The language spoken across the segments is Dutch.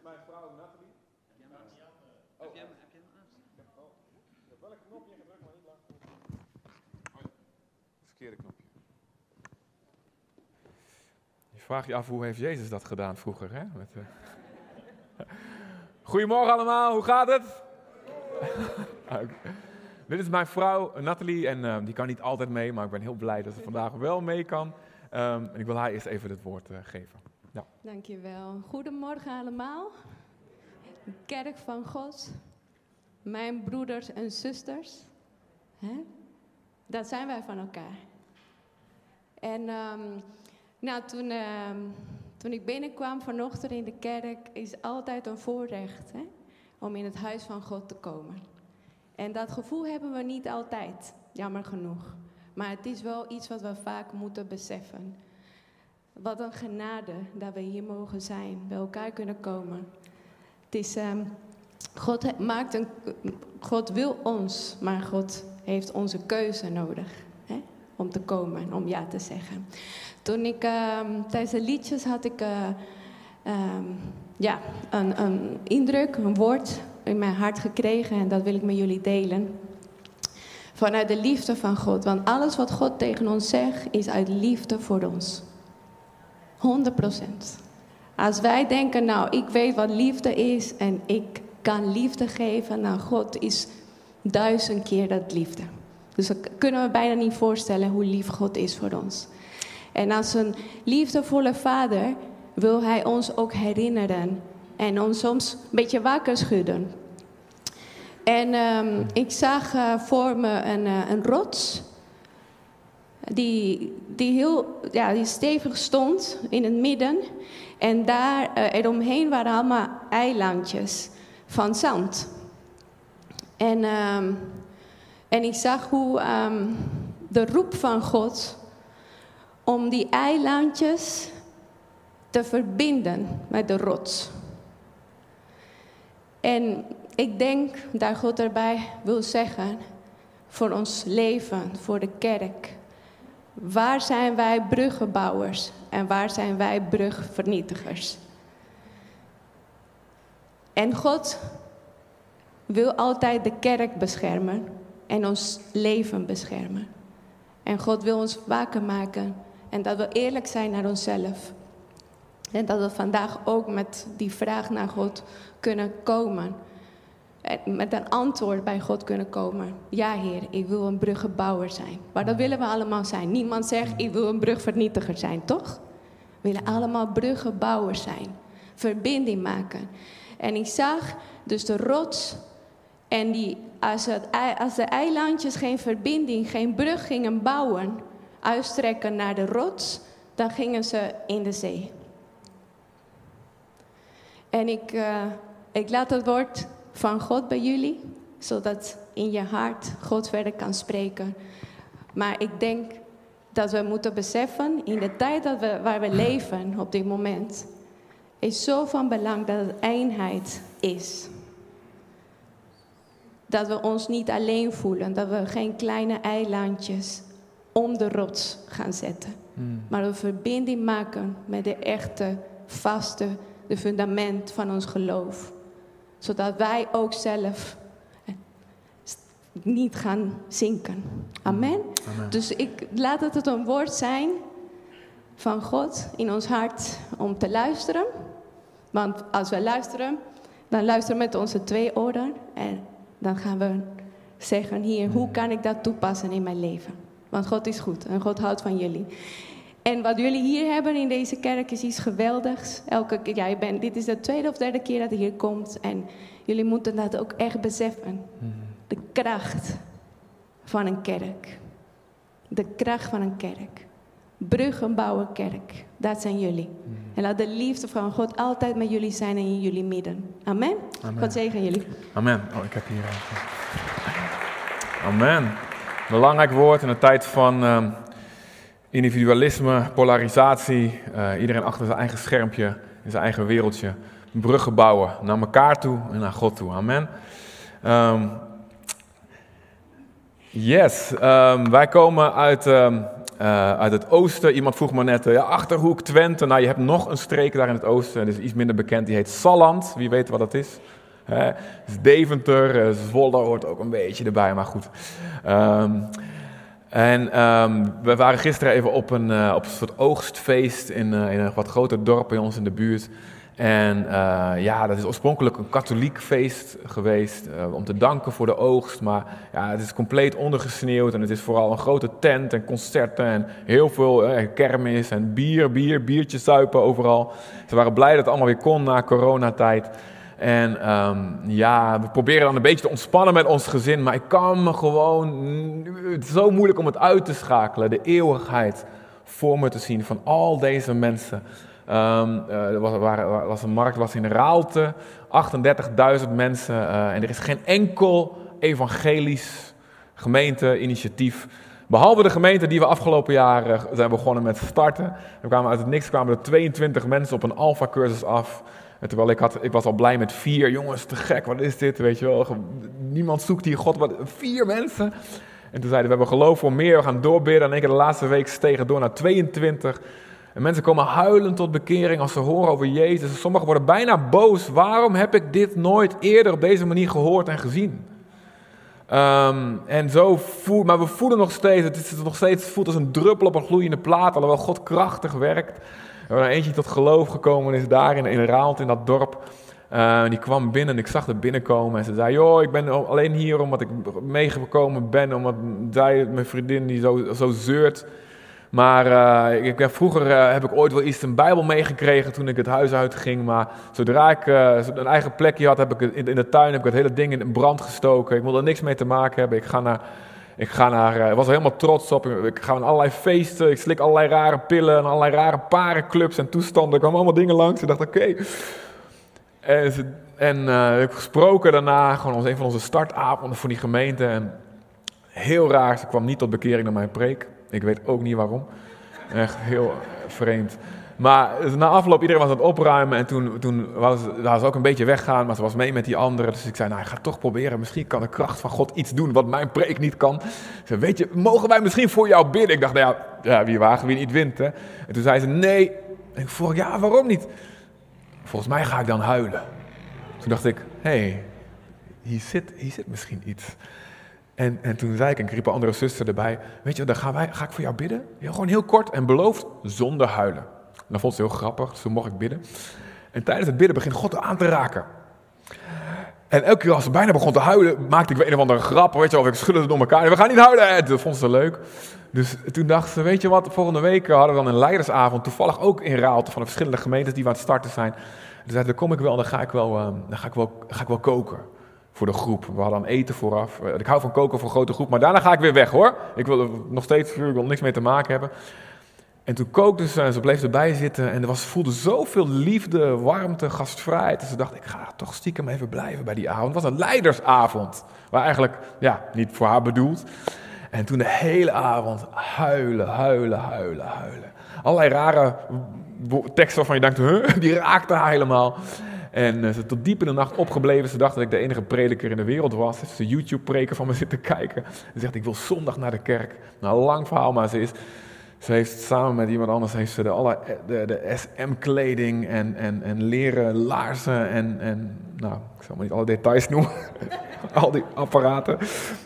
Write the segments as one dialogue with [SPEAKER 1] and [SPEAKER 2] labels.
[SPEAKER 1] is mijn vrouw Nathalie.
[SPEAKER 2] Heb jij hem, heb jij hem aan?
[SPEAKER 1] Welk knopje gedrukt, maar niet lang. Oh. Verkeerde knopje. Je vraagt je af hoe heeft Jezus dat gedaan vroeger, hè? Met, eh. Goedemorgen allemaal, hoe gaat het? Oké. Dit is mijn vrouw Nathalie en eh, die kan niet altijd mee, maar ik ben heel blij dat ze vandaag wel mee kan. Ehm, en ik wil haar eerst even het woord eh, geven. Ja.
[SPEAKER 3] Dankjewel. Goedemorgen allemaal. Kerk van God. Mijn broeders en zusters. Hè? Dat zijn wij van elkaar. En ehm, nou, toen, ehm, toen ik binnenkwam vanochtend in de kerk, is altijd een voorrecht hè? om in het huis van God te komen. En dat gevoel hebben we niet altijd, jammer genoeg. Maar het is wel iets wat we vaak moeten beseffen. Wat een genade dat we hier mogen zijn, bij elkaar kunnen komen. Het is, ehm, God, maakt een, God wil ons, maar God heeft onze keuze nodig hè, om te komen, om ja te zeggen. Toen ik ehm, tijdens de liedjes had ik eh, ehm, ja, een, een indruk, een woord in mijn hart gekregen en dat wil ik met jullie delen. Vanuit de liefde van God. Want alles wat God tegen ons zegt is uit liefde voor ons. 100%. Als wij denken, nou, ik weet wat liefde is en ik kan liefde geven, nou, God is duizend keer dat liefde. Dus dat kunnen we bijna niet voorstellen hoe lief God is voor ons. En als een liefdevolle vader wil hij ons ook herinneren en ons soms een beetje wakker schudden. En um, ik zag uh, voor me een, uh, een rots die, die heel ja, die stevig stond in het midden. En daar uh, eromheen waren allemaal eilandjes van zand. En, um, en ik zag hoe um, de roep van God om die eilandjes te verbinden met de rots. En ik denk dat God erbij wil zeggen, voor ons leven, voor de kerk. Waar zijn wij bruggenbouwers en waar zijn wij brugvernietigers? En God wil altijd de kerk beschermen en ons leven beschermen. En God wil ons wakker maken en dat we eerlijk zijn naar onszelf. En dat we vandaag ook met die vraag naar God kunnen komen. Met een antwoord bij God kunnen komen. Ja, Heer, ik wil een bruggenbouwer zijn. Maar dat willen we allemaal zijn. Niemand zegt, ik wil een brugvernietiger zijn, toch? We willen allemaal bruggenbouwers zijn. Verbinding maken. En ik zag dus de rots. En die, als, het, als de eilandjes geen verbinding, geen brug gingen bouwen, uitstrekken naar de rots, dan gingen ze in de zee. En ik, uh, ik laat het woord van God bij jullie, zodat in je hart God verder kan spreken. Maar ik denk dat we moeten beseffen, in de tijd dat we, waar we leven op dit moment, is zo van belang dat het eenheid is. Dat we ons niet alleen voelen, dat we geen kleine eilandjes om de rots gaan zetten. Mm. Maar een verbinding maken met de echte, vaste, de fundament van ons geloof zodat wij ook zelf niet gaan zinken. Amen. Amen. Dus ik laat het een woord zijn van God in ons hart om te luisteren. Want als we luisteren, dan luisteren we met onze twee oren. En dan gaan we zeggen hier, hoe kan ik dat toepassen in mijn leven? Want God is goed en God houdt van jullie. En wat jullie hier hebben in deze kerk is iets geweldigs. Elke keer, ja, bent, dit is de tweede of derde keer dat je hier komt. En jullie moeten dat ook echt beseffen. De kracht van een kerk. De kracht van een kerk. Bruggen bouwen kerk. Dat zijn jullie. En laat de liefde van God altijd met jullie zijn en in jullie midden. Amen. Amen. God zegen jullie.
[SPEAKER 1] Amen. Oh, ik heb hier. Amen. Belangrijk woord in een tijd van. Uh, individualisme, polarisatie, uh, iedereen achter zijn eigen schermpje, in zijn eigen wereldje. Bruggen bouwen naar elkaar toe en naar God toe. Amen. Um, yes, um, wij komen uit um, eh, uit het oosten. Iemand vroeg me net, eh, ja, Achterhoek, Twente. Nou, je hebt nog een streek daar in het oosten, dat is iets minder bekend. Die heet Salland, wie weet wat dat is. Hè? Deventer, uh, Zwolle hoort ook een beetje erbij, maar goed. En ehm, we waren gisteren even op een, uh, op een soort oogstfeest in, uh, in een wat groter dorp bij ons in de buurt. En uh, ja, dat is oorspronkelijk een katholiek feest geweest om te danken voor de oogst. Maar ja, het is compleet ondergesneeuwd en het is vooral een grote tent en concerten en heel veel kermis en bier, bier, biertjes zuipen overal. Ze waren blij dat het allemaal weer kon na coronatijd. En um, ja, we proberen dan een beetje te ontspannen met ons gezin, maar ik kan me gewoon. Het is zo moeilijk om het uit te schakelen, de eeuwigheid voor me te zien van al deze mensen. Um, uh, er was, was, een markt was in Raalte, 38.000 mensen uh, en er is geen enkel evangelisch gemeente-initiatief. Behalve de gemeente die we afgelopen jaar zijn begonnen met starten. We kwamen uit het niks kwamen er 22 mensen op een alfa-cursus af. Terwijl ik, had, ik was al blij met vier, jongens, te gek, wat is dit, weet je wel. Niemand zoekt hier God, wat, vier mensen. En toen zeiden we, we hebben geloof voor meer, we gaan doorbidden. En één keer de laatste week stegen door naar 22. En mensen komen huilen tot bekering als ze horen over Jezus. Sommigen worden bijna boos. Waarom heb ik dit nooit eerder op deze manier gehoord en gezien? Um, en zo voel, maar we voelen nog steeds, het is nog steeds voelt als een druppel op een gloeiende plaat, alhoewel God krachtig werkt. Er eentje tot geloof gekomen is daar in, in Raalt, in dat dorp. Uh, die kwam binnen en ik zag er binnenkomen en ze zei, joh, ik ben alleen hier omdat ik meegekomen ben, omdat zij, mijn vriendin, die zo, zo zeurt. Maar uh, ik, vroeger uh, heb ik ooit wel iets een Bijbel meegekregen toen ik het huis uitging. Maar zodra ik een eigen plekje had, heb ik in de tuin heb ik het hele ding in brand gestoken. Ik wil er niks mee te maken hebben. Ik ga naar ik ga naar, ik was er helemaal trots op. Ik ga naar allerlei feesten. Ik slik allerlei rare pillen en allerlei rare parenclubs en toestanden. Er kwamen allemaal dingen langs. Ik dacht, oké. En, en uh, ik heb gesproken daarna. Gewoon als een van onze startavonden voor die gemeente. En heel raar, ze kwam niet tot bekering naar mijn preek. Ik weet ook niet waarom. Echt heel vreemd. Maar na afloop, iedereen was aan het opruimen en toen, toen was, ze ook een beetje weggaan, maar ze was mee met die anderen. Dus ik zei, nou, ik ga toch proberen. Misschien kan de kracht van God iets doen wat mijn preek niet kan. Ze zei, weet je, mogen wij misschien voor jou bidden? Ik dacht, nou ja, ja wie wagen, wie niet wint, hè. En toen zei ze, nee. En ik vroeg, ja, waarom niet? Volgens mij ga ik dan huilen. Toen dacht ik, hé, hey, hier, zit, hier zit misschien iets. En, en toen zei ik, en ik riep een andere zuster erbij, weet je, dan gaan wij, ga ik voor jou bidden. Ja, gewoon heel kort en beloofd, zonder huilen. Dat vond ze heel grappig, dus toen mocht ik bidden. En tijdens het bidden begint God aan te raken. En elke keer als ze bijna begon te huilen, maakte ik weer een of andere grap, weet je of ik schudde het door elkaar. We gaan niet huilen! Dat vond ze leuk. Dus toen dacht ze, weet je wat, volgende week hadden we dan een leidersavond, toevallig ook in Raalte, van de verschillende gemeentes die we aan het starten zijn. Toen zei dan kom ik wel, dan ga ik wel, dan ga ik wel, ga ik wel koken voor de groep. We hadden eten vooraf. Ik hou van koken voor een grote groep, maar daarna ga ik weer weg hoor. Ik wil er nog steeds, ik wil niks mee te maken hebben. En toen kookte ze en ze bleef erbij zitten en er was, voelde zoveel liefde, warmte, gastvrijheid. En ze dacht, ik ga toch stiekem even blijven bij die avond. Het was een leidersavond, waar eigenlijk, ja, niet voor haar bedoeld. En toen de hele avond huilen, huilen, huilen, huilen. Allerlei rare teksten waarvan je denkt, huh, die raakten haar helemaal. En uh, ze tot diep in de nacht opgebleven. Ze dacht dat ik de enige prediker in de wereld was. Ze heeft een YouTube-preker van me zitten kijken. Ze zegt, ik wil zondag naar de kerk. Nou, lang verhaal, maar ze is... Ze heeft samen met iemand anders heeft ze de, alle, de, de SM-kleding en, en, en leren laarzen en, en, nou, ik zal maar niet alle details noemen, al die apparaten,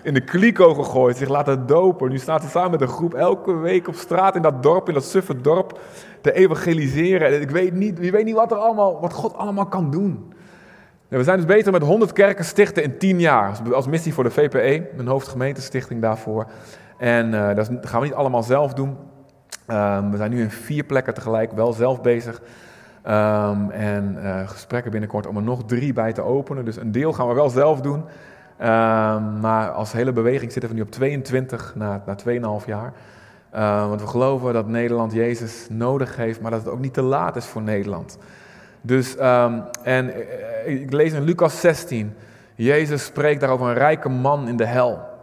[SPEAKER 1] in de kliko gegooid, zich laten dopen. Nu staat ze samen met een groep elke week op straat in dat dorp, in dat suffe dorp, te evangeliseren. En ik weet niet, wie weet niet wat, er allemaal, wat God allemaal kan doen. we zijn dus bezig met 100 kerken stichten in 10 jaar, als missie voor de VPE, een hoofdgemeentestichting daarvoor. En uh, dat gaan we niet allemaal zelf doen. Um, we zijn nu in vier plekken tegelijk wel zelf bezig. Um, en uh, gesprekken binnenkort om er nog drie bij te openen. Dus een deel gaan we wel zelf doen. Um, maar als hele beweging zitten we nu op 22 na, na 2,5 jaar. want we geloven dat Nederland Jezus nodig heeft, maar dat het ook niet te laat is voor Nederland. Dus, en ik lees in Lucas 16. Jezus spreekt daar over een rijke man in de hel.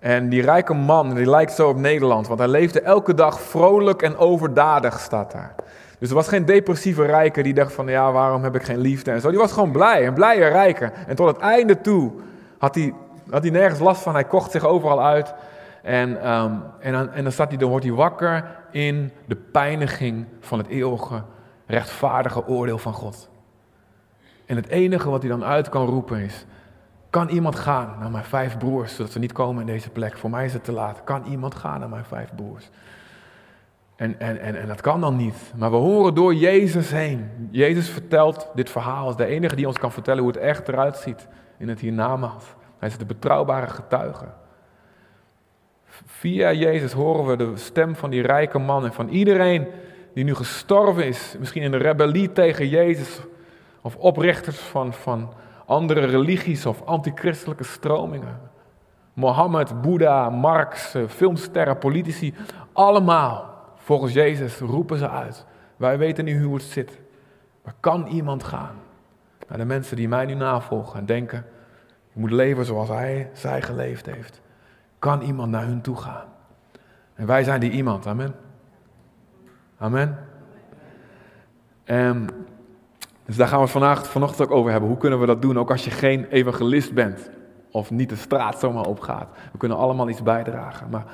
[SPEAKER 1] En die rijke man, die lijkt zo op Nederland, want hij leefde elke dag vrolijk en overdadig, staat daar. Dus er was geen depressieve rijke die dacht van, ja, waarom heb ik geen liefde en zo. Die was gewoon blij, een blije rijke. En tot het einde toe had hij, had hij nergens last van, hij kocht zich overal uit. En, ehm, en, dan, en dan, staat hij, dan wordt hij wakker in de pijniging van het eeuwige, rechtvaardige oordeel van God. En het enige wat hij dan uit kan roepen is: Kan iemand gaan naar mijn vijf broers, zodat ze niet komen in deze plek? Voor mij is het te laat. Kan iemand gaan naar mijn vijf broers? En, en, en, en dat kan dan niet. Maar we horen door Jezus heen. Jezus vertelt dit verhaal als de enige die ons kan vertellen hoe het echt eruit ziet in het hiernamaals. Hij is de betrouwbare getuige. Via Jezus horen we de stem van die rijke man en van iedereen die nu gestorven is. Misschien in de rebellie tegen Jezus. Of oprichters van, van andere religies of antichristelijke stromingen. Mohammed, Boeddha, Marx, eh, filmsterren, politici. Allemaal Volgens Jezus roepen ze uit. Wij weten niet hoe het zit. Maar kan iemand gaan naar de mensen die mij nu navolgen en denken, ik moet leven zoals hij, zij geleefd heeft. Kan iemand naar hun toe gaan? En wij zijn die iemand, amen. Amen. En dus daar gaan we vandaag, vanochtend ook over hebben. Hoe kunnen we dat doen, ook als je geen evangelist bent? Of niet de straat zomaar opgaat. We kunnen allemaal iets bijdragen. Maar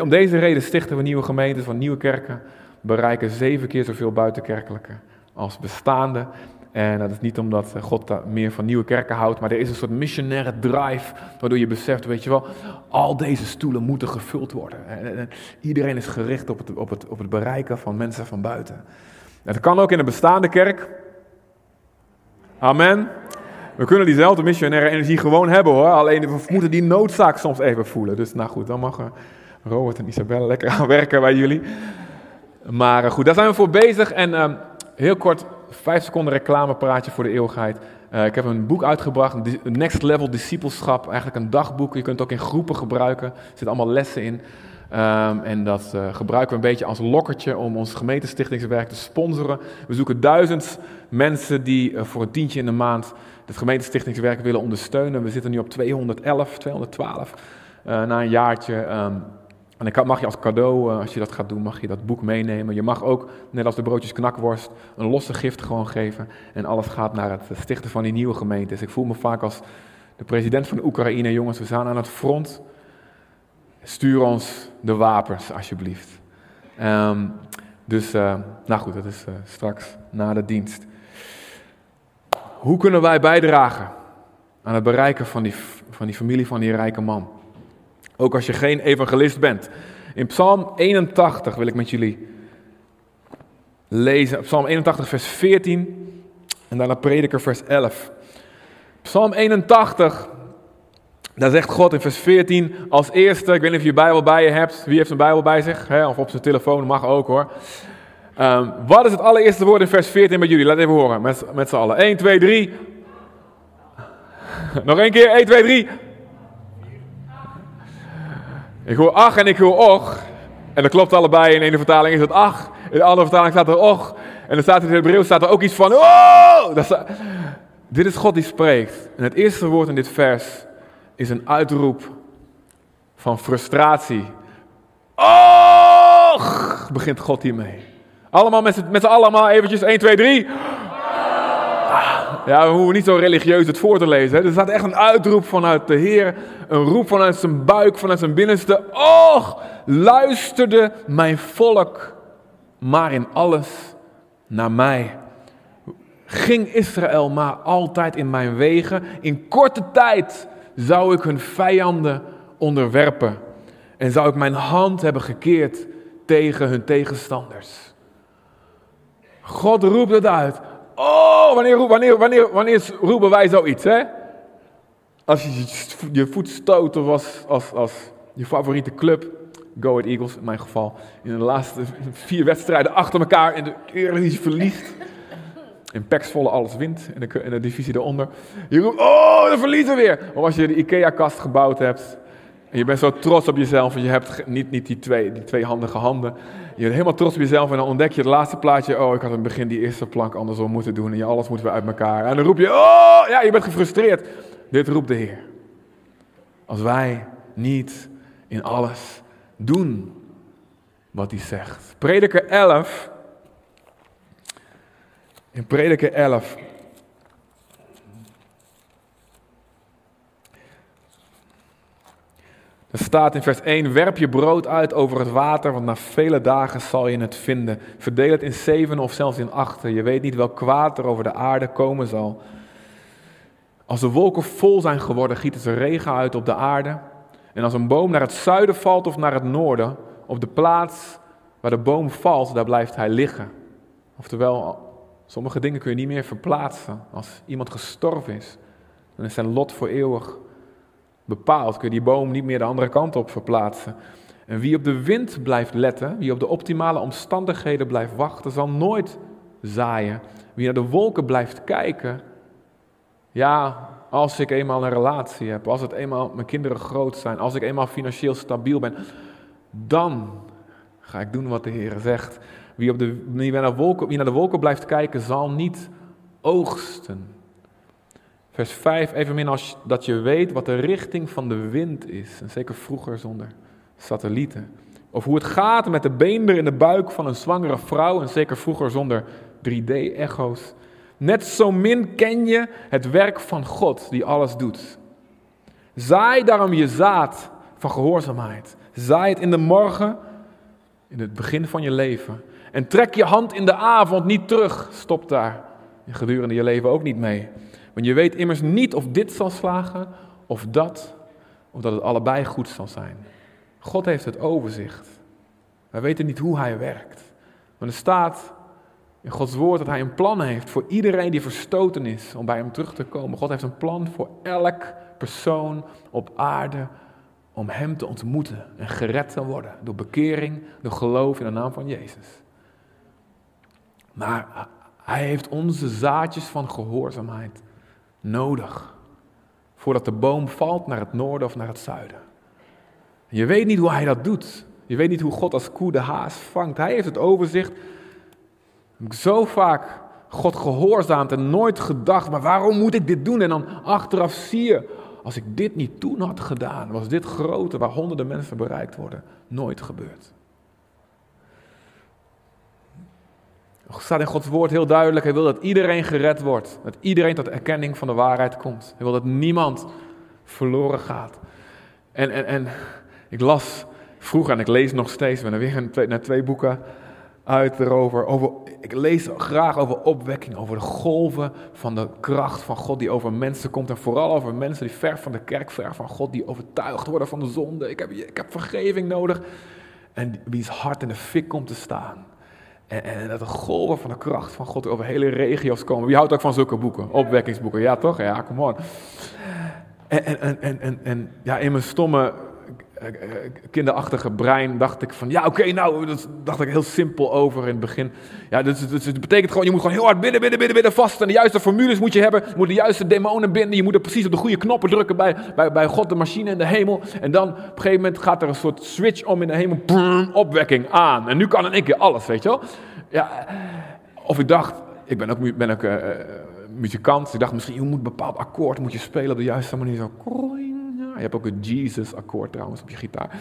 [SPEAKER 1] om deze reden stichten we nieuwe gemeentes van nieuwe kerken, bereiken zeven keer zoveel buitenkerkelijke als bestaande. En dat is niet omdat God meer van nieuwe kerken houdt, maar er is een soort missionaire drive, waardoor je beseft, weet je wel, al deze stoelen moeten gevuld worden. En iedereen is gericht op het, op, het, op het bereiken van mensen van buiten. Het kan ook in een bestaande kerk. Amen. We kunnen diezelfde missionaire energie gewoon hebben hoor, alleen we moeten die noodzaak soms even voelen. Dus nou goed, dan mag Robert en Isabelle lekker aan werken bij jullie. Maar eh, goed, daar zijn we voor bezig. En ehm, heel kort, vijf seconden reclamepraatje voor de eeuwigheid. Uh, ik heb een boek uitgebracht, Next Level Discipleship. Eigenlijk een dagboek. Je kunt het ook in groepen gebruiken. Er zitten allemaal lessen in. Um, en dat uh, gebruiken we een beetje als lokkertje om ons gemeentestichtingswerk te sponsoren. We zoeken duizend mensen die uh, voor een tientje in de maand het gemeentestichtingswerk willen ondersteunen. We zitten nu op 211, 212 na een jaartje. Um, en dan mag je als cadeau, eh, als je dat gaat doen, mag je dat boek meenemen. Je mag ook, net als de broodjes knakworst, een losse gift gewoon geven. En alles gaat naar het stichten van die nieuwe gemeentes. Ik voel me vaak als de president van Oekraïne. Jongens, we staan aan het front. Stuur ons de wapens, alsjeblieft. Um, dus, uh, nou goed, dat is uh, straks na de dienst. Hoe kunnen wij bijdragen aan het bereiken van die, van die familie van die rijke man? Ook als je geen evangelist bent. In Psalm 81 wil ik met jullie lezen. Psalm 81, vers 14. En daarna Prediker, vers 11. Psalm 81. Daar zegt God in vers 14 als eerste, ik weet niet of je je Bijbel bij je hebt. Wie heeft een Bijbel bij zich? Hè? Of op zijn telefoon, mag ook hoor. Um, wat is het allereerste woord in vers 14 bij jullie? Laat even horen, met, met z'n allen. 1, 2, 3. Nog één keer, 1, 2, 3. Ik hoor ach en ik hoor och. En dat klopt allebei. In de ene vertaling is het ach. In de andere vertaling staat er och. En dan staat in het Hebreeuws staat er ook iets van oh! Dat dit is God die spreekt. En het eerste woord in dit vers is een uitroep van frustratie. Och! Begint God hiermee. Allemaal met z'n allemaal eventjes 1, 2, 3. Ja, we hoeven niet zo religieus het voor te lezen. Hè. Er staat echt een uitroep vanuit de Heer. Een roep vanuit zijn buik, vanuit zijn binnenste. Och, luisterde mijn volk maar in alles naar mij. Ging Israël maar altijd in mijn wegen. In korte tijd zou ik hun vijanden onderwerpen. En zou ik mijn hand hebben gekeerd tegen hun tegenstanders. God roept het uit. Oh, wanneer, wanneer, wanneer, wanneer roepen wij zoiets, hè? Als je je voet stoot of als, als, je favoriete club, Go Ahead Eagles in mijn geval, in de laatste vier wedstrijden achter elkaar in de Eredivisie verliest. In Paxvolle alles wint, in de, in divisie eronder. Je roept, oh, dan verliezen we weer. Of als je de Ikea-kast gebouwd hebt en je bent zo trots op jezelf, want je hebt niet, niet die, twee, die twee handige handen. Je bent helemaal trots op jezelf en dan ontdek je het laatste plaatje. Oh, ik had in het begin die eerste plank andersom moeten doen en je, alles moeten we uit elkaar. En dan roep je, oh, ja, je bent gefrustreerd. Dit roept de Heer. Als wij niet in alles doen wat hij zegt. Prediker 11. Prediker 11 Er staat in vers 1: Werp je brood uit over het water, want na vele dagen zal je het vinden. Verdeel het in zeven of zelfs in achten. Je weet niet welk kwaad er over de aarde komen zal. Als de wolken vol zijn geworden, gieten ze regen uit op de aarde. En als een boom naar het zuiden valt of naar het noorden, op de plaats waar de boom valt, daar blijft hij liggen. Oftewel, sommige dingen kun je niet meer verplaatsen. Als iemand gestorven is, dan is zijn lot voor eeuwig bepaald. Kun je die boom niet meer de andere kant op verplaatsen. En wie op de wind blijft letten, wie op de optimale omstandigheden blijft wachten, zal nooit zaaien. Wie naar de wolken blijft kijken, ja, als ik eenmaal een relatie heb, als het eenmaal mijn kinderen groot zijn, als ik eenmaal financieel stabiel ben, dan ga ik doen wat de Heer zegt. Wie, op de, wie, naar de wolken, wie naar de blijft kijken, zal niet oogsten. Vers 5, evenmin als dat je weet wat de richting van de wind is. En zeker vroeger zonder satellieten. Of hoe het gaat met de beenderen in de buik van een zwangere vrouw. En zeker vroeger zonder 3D-echo's. Net zo min ken je het werk van God die alles doet. Zaai daarom je zaad van gehoorzaamheid. Zaai het in de morgen, in het begin van je leven. En trek je hand in de avond niet terug. Stop daar. En gedurende je leven ook niet mee. Want je weet immers niet of dit zal slagen of dat, of dat het allebei goed zal zijn. God heeft het overzicht. Wij weten niet hoe hij werkt. Maar er staat in Gods woord dat hij een plan heeft voor iedereen die verstoten is om bij hem terug te komen. God heeft een plan voor elk persoon op aarde om hem te ontmoeten en gered te worden door bekering, door geloof in de naam van Jezus. Maar hij heeft onze zaadjes van gehoorzaamheid nodig voordat de boom valt naar het noorden of naar het zuiden. Je weet niet hoe hij dat doet. Je weet niet hoe God als koe de haas vangt. Hij heeft het overzicht ik zo vaak God gehoorzaamd en nooit gedacht, maar waarom moet ik dit doen? En dan achteraf zie je, als ik dit niet toen had gedaan, was dit grote waar honderden mensen bereikt worden, nooit gebeurd. Staat in Gods woord heel duidelijk, hij wil dat iedereen gered wordt, dat iedereen tot erkenning van de waarheid komt. Hij wil dat niemand verloren gaat. En, en, en ik las vroeger, en ik lees nog steeds, er weer naar twee boeken uit erover. Over, ik lees graag over opwekking, over de golven van de kracht van God die over mensen komt. En vooral over mensen die ver van de kerk, ver van God, die overtuigd worden van de zonde. Ik heb, ik heb vergeving nodig. En wie's hart in de fik komt te staan. En, dat de golven van de kracht van God over hele regio's komen. Wie houdt ook van zulke boeken? Opwekkingsboeken, ja toch? Ja, kom on. En, en, en, en, en ja, in mijn stomme kinderachtige brein dacht ik van, ja oké, nou, dat dacht ik heel simpel over in het begin. Ja, dus, dus, het betekent gewoon, je moet gewoon heel hard bidden, bidden, bidden, bidden vast. En de juiste formules moet je hebben, moet de juiste demonen binden, je moet er precies op de goede knoppen drukken bij, bij, bij God, de machine in de hemel. En dan op een gegeven moment gaat er een soort switch om in de hemel, opwekking aan. En nu kan in één keer alles, weet je wel. Ja, of ik dacht, ik ben ook, ben ook uh, muzikant, ik dacht misschien, je moet een bepaald akkoord moet je spelen op de juiste manier. Zo, je hebt ook een Jesus-akkoord trouwens op je gitaar.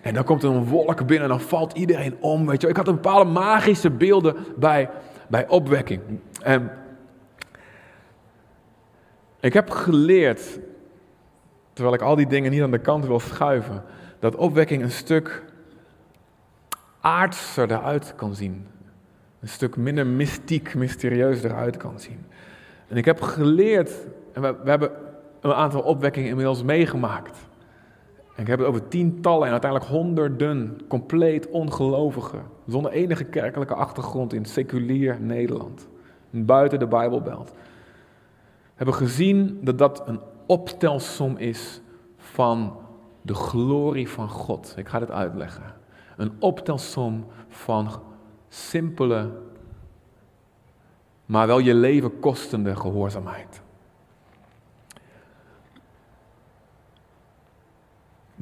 [SPEAKER 1] En dan komt er een wolk binnen en dan valt iedereen om. Weet je. Ik had een bepaalde magische beelden bij, bij opwekking. En ik heb geleerd, terwijl ik al die dingen niet aan de kant wil schuiven, dat opwekking een stuk aardser eruit kan zien. Een stuk minder mystiek, mysterieus eruit kan zien. En ik heb geleerd, en we, we hebben een aantal opwekkingen inmiddels meegemaakt. En ik heb het over tientallen en uiteindelijk honderden compleet ongelovigen, zonder enige kerkelijke achtergrond in seculier Nederland, buiten de Bijbelbelt. Hebben gezien dat dat een optelsom is van de glorie van God. Ik ga dit uitleggen. Een optelsom van simpele, maar wel je leven kostende gehoorzaamheid.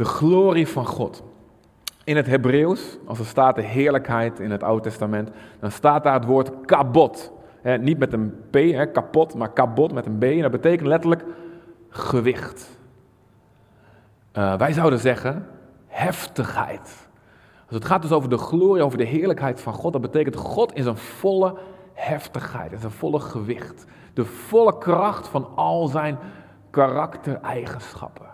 [SPEAKER 1] De glorie van God. In het Hebreeuws, als er staat de heerlijkheid in het Oude Testament, dan staat daar het woord kabot. niet met een P, kapot, maar kabot met een B. En dat betekent letterlijk gewicht. Uh, wij zouden zeggen heftigheid. Als het gaat dus over de glorie, over de heerlijkheid van God, dat betekent God in zijn volle heftigheid, in zijn volle gewicht. De volle kracht van al zijn karaktereigenschappen.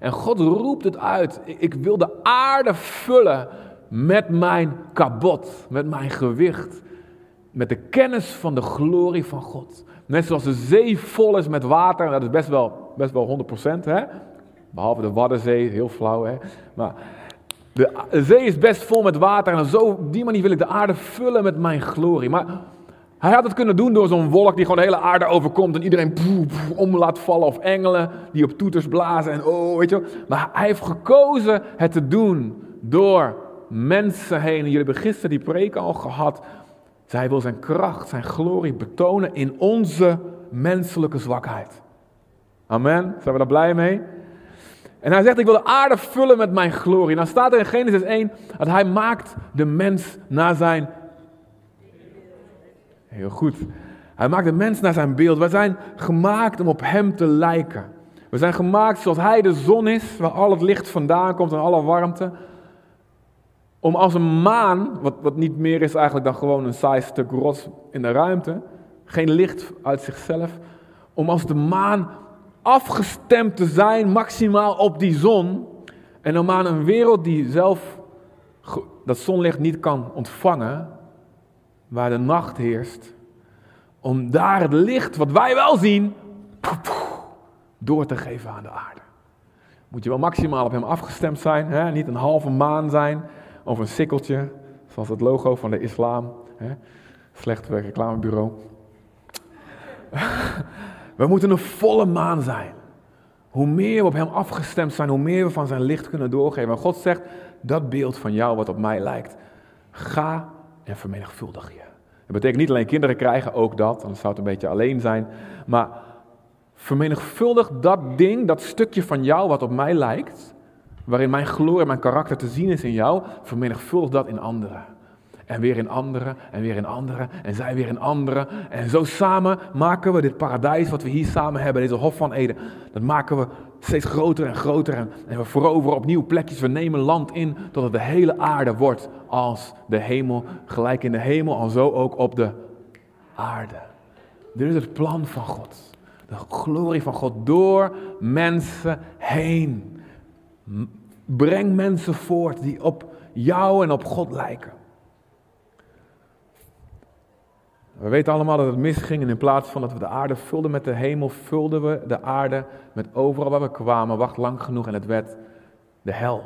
[SPEAKER 1] En God roept het uit. Ik, wil de aarde vullen met mijn kabot, met mijn gewicht. Met de kennis van de glorie van God. Net zoals de zee vol is met water, dat is best wel, best wel 100%, hè? behalve de Waddenzee, heel flauw. Hè? Maar de, de zee is best vol met water en zo, op die manier wil ik de aarde vullen met mijn glorie. Maar hij had het kunnen doen door zo'n wolk die gewoon de hele aarde overkomt en iedereen poe, om laat vallen. Of engelen die op toeters blazen en oh, weet je wel. Maar hij heeft gekozen het te doen door mensen heen. En jullie hebben gisteren die preek al gehad. Zij wil zijn kracht, zijn glorie betonen in onze menselijke zwakheid. Amen. Zijn we daar blij mee? En hij zegt, ik wil de aarde vullen met mijn glorie. En dan staat er in Genesis 1 dat hij maakt de mens naar zijn... Heel goed. Hij maakt de mens naar zijn beeld. We zijn gemaakt om op hem te lijken. We zijn gemaakt zoals hij de zon is, waar al het licht vandaan komt en alle warmte. Om als een maan, wat, wat niet meer is eigenlijk dan gewoon een saai stuk rots in de ruimte, geen licht uit zichzelf, om als de maan afgestemd te zijn maximaal op die zon. En om aan een wereld die zelf dat zonlicht niet kan ontvangen, waar de nacht heerst, om daar het licht wat wij wel zien, door te geven aan de aarde. Moet je wel maximaal op hem afgestemd zijn, hè? niet een halve maan zijn of een sikkeltje, zoals het logo van de islam. Hè? Slecht reclamebureau. We moeten een volle maan zijn. Hoe meer we op Hem afgestemd zijn, hoe meer we van zijn licht kunnen doorgeven. En God zegt, dat beeld van jou wat op mij lijkt, ga en vermenigvuldig je. Dat betekent niet alleen kinderen krijgen, ook dat, anders zou het een beetje alleen zijn. Maar vermenigvuldig dat ding, dat stukje van jou wat op mij lijkt, waarin mijn glorie en mijn karakter te zien is in jou, vermenigvuldig dat in anderen. En weer in anderen, en weer in anderen, en zij weer in anderen. En zo samen maken we dit paradijs wat we hier samen hebben, deze Hof van Eden. Dat maken we steeds groter en groter. En, we veroveren opnieuw plekjes. We nemen land in totdat de hele aarde wordt als de hemel. Gelijk in de hemel, al zo ook op de aarde. Dit is het plan van God. De glorie van God door mensen heen. Breng mensen voort die op jou en op God lijken. We weten allemaal dat het misging en in plaats van dat we de aarde vulden met de hemel, vulden we de aarde met overal waar we kwamen. Wacht lang genoeg en het werd de hel.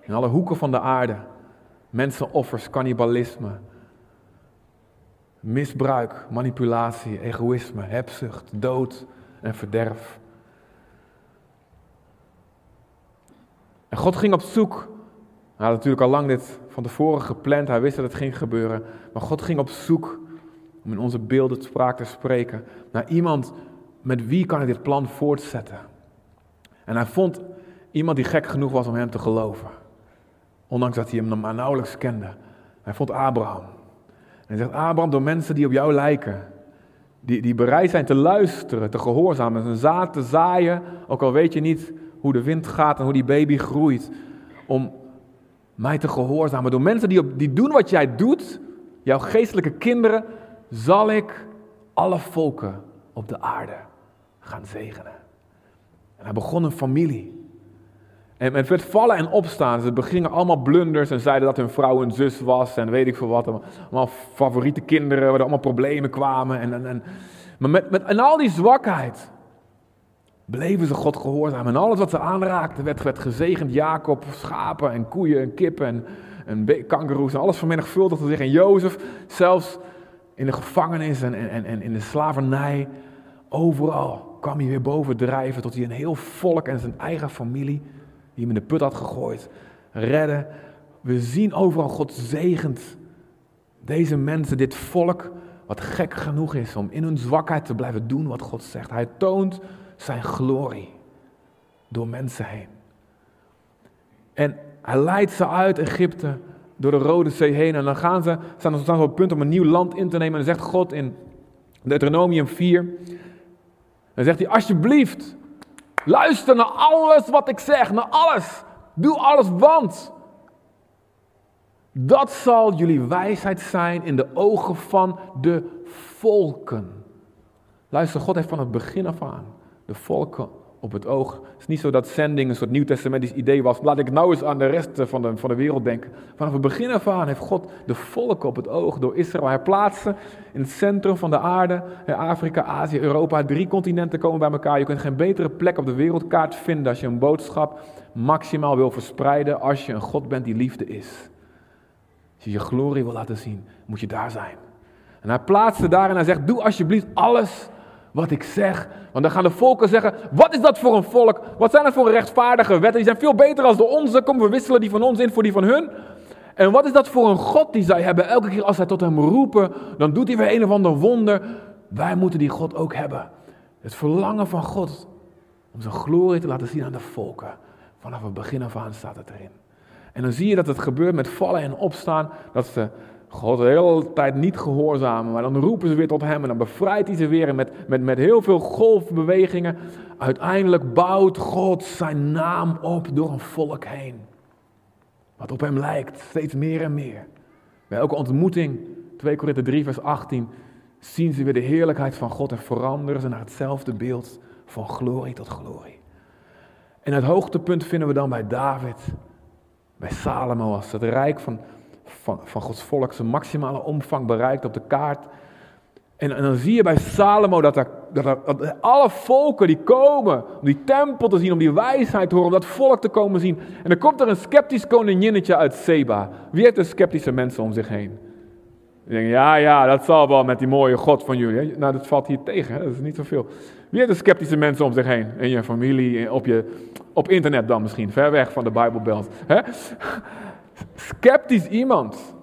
[SPEAKER 1] In alle hoeken van de aarde. Mensenoffers, cannibalisme, misbruik, manipulatie, egoïsme, hebzucht, dood en verderf. En God ging op zoek hij had natuurlijk al lang dit van tevoren gepland. Hij wist dat het ging gebeuren. Maar God ging op zoek om in onze beelden spraak te spreken. Naar iemand met wie kan hij dit plan voortzetten. En hij vond iemand die gek genoeg was om hem te geloven. Ondanks dat hij hem maar nauwelijks kende. Hij vond Abraham. En hij zegt, Abraham, door mensen die op jou lijken. Die, die bereid zijn te luisteren, te gehoorzamen. Te zaaien, ook al weet je niet hoe de wind gaat en hoe die baby groeit. Om mij te gehoorzamen. Door mensen die, op, die doen wat jij doet, jouw geestelijke kinderen, zal ik alle volken op de aarde gaan zegenen. En hij begon een familie. En het werd vallen en opstaan. Ze begingen allemaal blunders en zeiden dat hun vrouw een zus was en weet ik veel wat. Allemaal favoriete kinderen, waar er allemaal problemen kwamen. En, en, en. Maar met, met, en al die zwakheid bleven ze God gehoorzaam. En alles wat ze aanraakten werd, gezegend. Jacob, schapen en koeien en kippen en, en en alles vermenigvuldigde zich. En Jozef, zelfs in de gevangenis en, en, en in de slavernij, overal kwam hij weer bovendrijven tot hij een heel volk en zijn eigen familie, die hem in de put had gegooid, redden. We zien overal God zegend deze mensen, dit volk, wat gek genoeg is om in hun zwakheid te blijven doen wat God zegt. Hij toont zijn glorie door mensen heen. En hij leidt ze uit Egypte door de Rode Zee heen. En dan gaan ze, staan ze op het punt om een nieuw land in te nemen. En dan zegt God in Deuteronomium 4. Dan zegt hij, alsjeblieft, luister naar alles wat ik zeg, naar alles. Doe alles, want dat zal jullie wijsheid zijn in de ogen van de volken. Luister, God heeft van het begin af aan de volken op het oog. Het is niet zo dat zending een soort nieuwtestamentisch idee was. Laat ik nou eens aan de rest van de, van de wereld denken. Vanaf het begin af aan heeft God de volken op het oog door Israël. Hij plaatste in het centrum van de aarde, Afrika, Azië, Europa. Drie continenten komen bij elkaar. Je kunt geen betere plek op de wereldkaart vinden als je een boodschap maximaal wil verspreiden. Als je een God bent die liefde is. Als je je glorie wil laten zien, moet je daar zijn. En hij plaatste daar en hij zegt, doe alsjeblieft alles wat ik zeg. Want dan gaan de volken zeggen, wat is dat voor een volk? Wat zijn dat voor rechtvaardige wetten? Die zijn veel beter dan de onze. Kom, we wisselen die van ons in voor die van hun. En wat is dat voor een God die zij hebben? Elke keer als zij tot hem roepen, dan doet hij weer een of ander wonder. Wij moeten die God ook hebben. Het verlangen van God om zijn glorie te laten zien aan de volken. Vanaf het begin af aan staat het erin. En dan zie je dat het gebeurt met vallen en opstaan. Dat ze God de hele tijd niet gehoorzamen, maar dan roepen ze weer tot hem en dan bevrijdt hij ze weer met, met, met heel veel golfbewegingen. Uiteindelijk bouwt God zijn naam op door een volk heen. Wat op hem lijkt, steeds meer en meer. Bij elke ontmoeting, 2 Korinther 3 vers 18, zien ze weer de heerlijkheid van God en veranderen ze naar hetzelfde beeld van glorie tot glorie. En het hoogtepunt vinden we dan bij David, bij Salomo als het rijk van, van, van Gods volk zijn maximale omvang bereikt op de kaart. En, en dan zie je bij Salomo dat, dat, alle volken die komen om die tempel te zien, om die wijsheid te horen, om dat volk te komen zien. En dan komt er een sceptisch koninginnetje uit Seba. Wie heeft er sceptische mensen om zich heen? Die denken, ja, ja, dat zal wel met die mooie God van jullie. Nou, dat valt hier tegen, dat is niet zoveel. Wie heeft er sceptische mensen om zich heen? In je familie, op, je, op internet dan misschien, ver weg van de Bijbelbelt. Hè? Sceptisch iemand.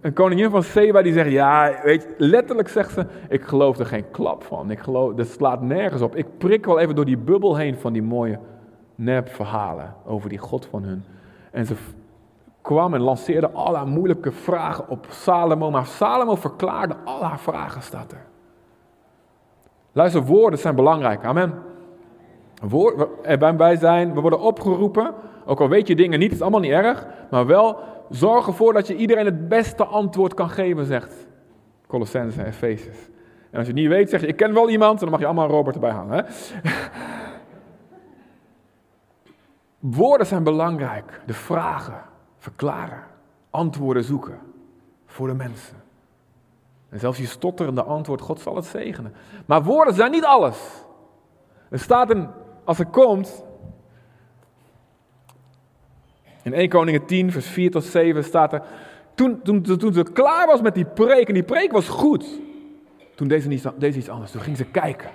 [SPEAKER 1] Een koningin van Seba die zegt, ja, weet je, letterlijk zegt ze, ik geloof er geen klap van. Ik geloof, dat slaat nergens op. Ik prik wel even door die bubbel heen van die mooie nep-verhalen over die God van hun. En ze kwam en lanceerde al haar moeilijke vragen op Salomo, maar Salomo verklaarde al haar vragen, staat er. Luister, woorden zijn belangrijk, amen. Woord, wij zijn, we worden opgeroepen, ook al weet je dingen niet, het is allemaal niet erg, maar wel zorg ervoor dat je iedereen het beste antwoord kan geven, zegt Colossense en Efezes. En als je het niet weet, zeg je, ik ken wel iemand, dan mag je allemaal Robert erbij hangen. Hè? Woorden zijn belangrijk. De vragen, verklaren, antwoorden zoeken voor de mensen. En zelfs je stotterende antwoord, God zal het zegenen. Maar woorden zijn niet alles. Er staat een, als er komt, in 1 Koningen 10, vers 4 tot 7 staat er, toen, toen, toen ze klaar was met die preek, en die preek was goed, toen deed ze, deed iets anders. Toen ging ze kijken.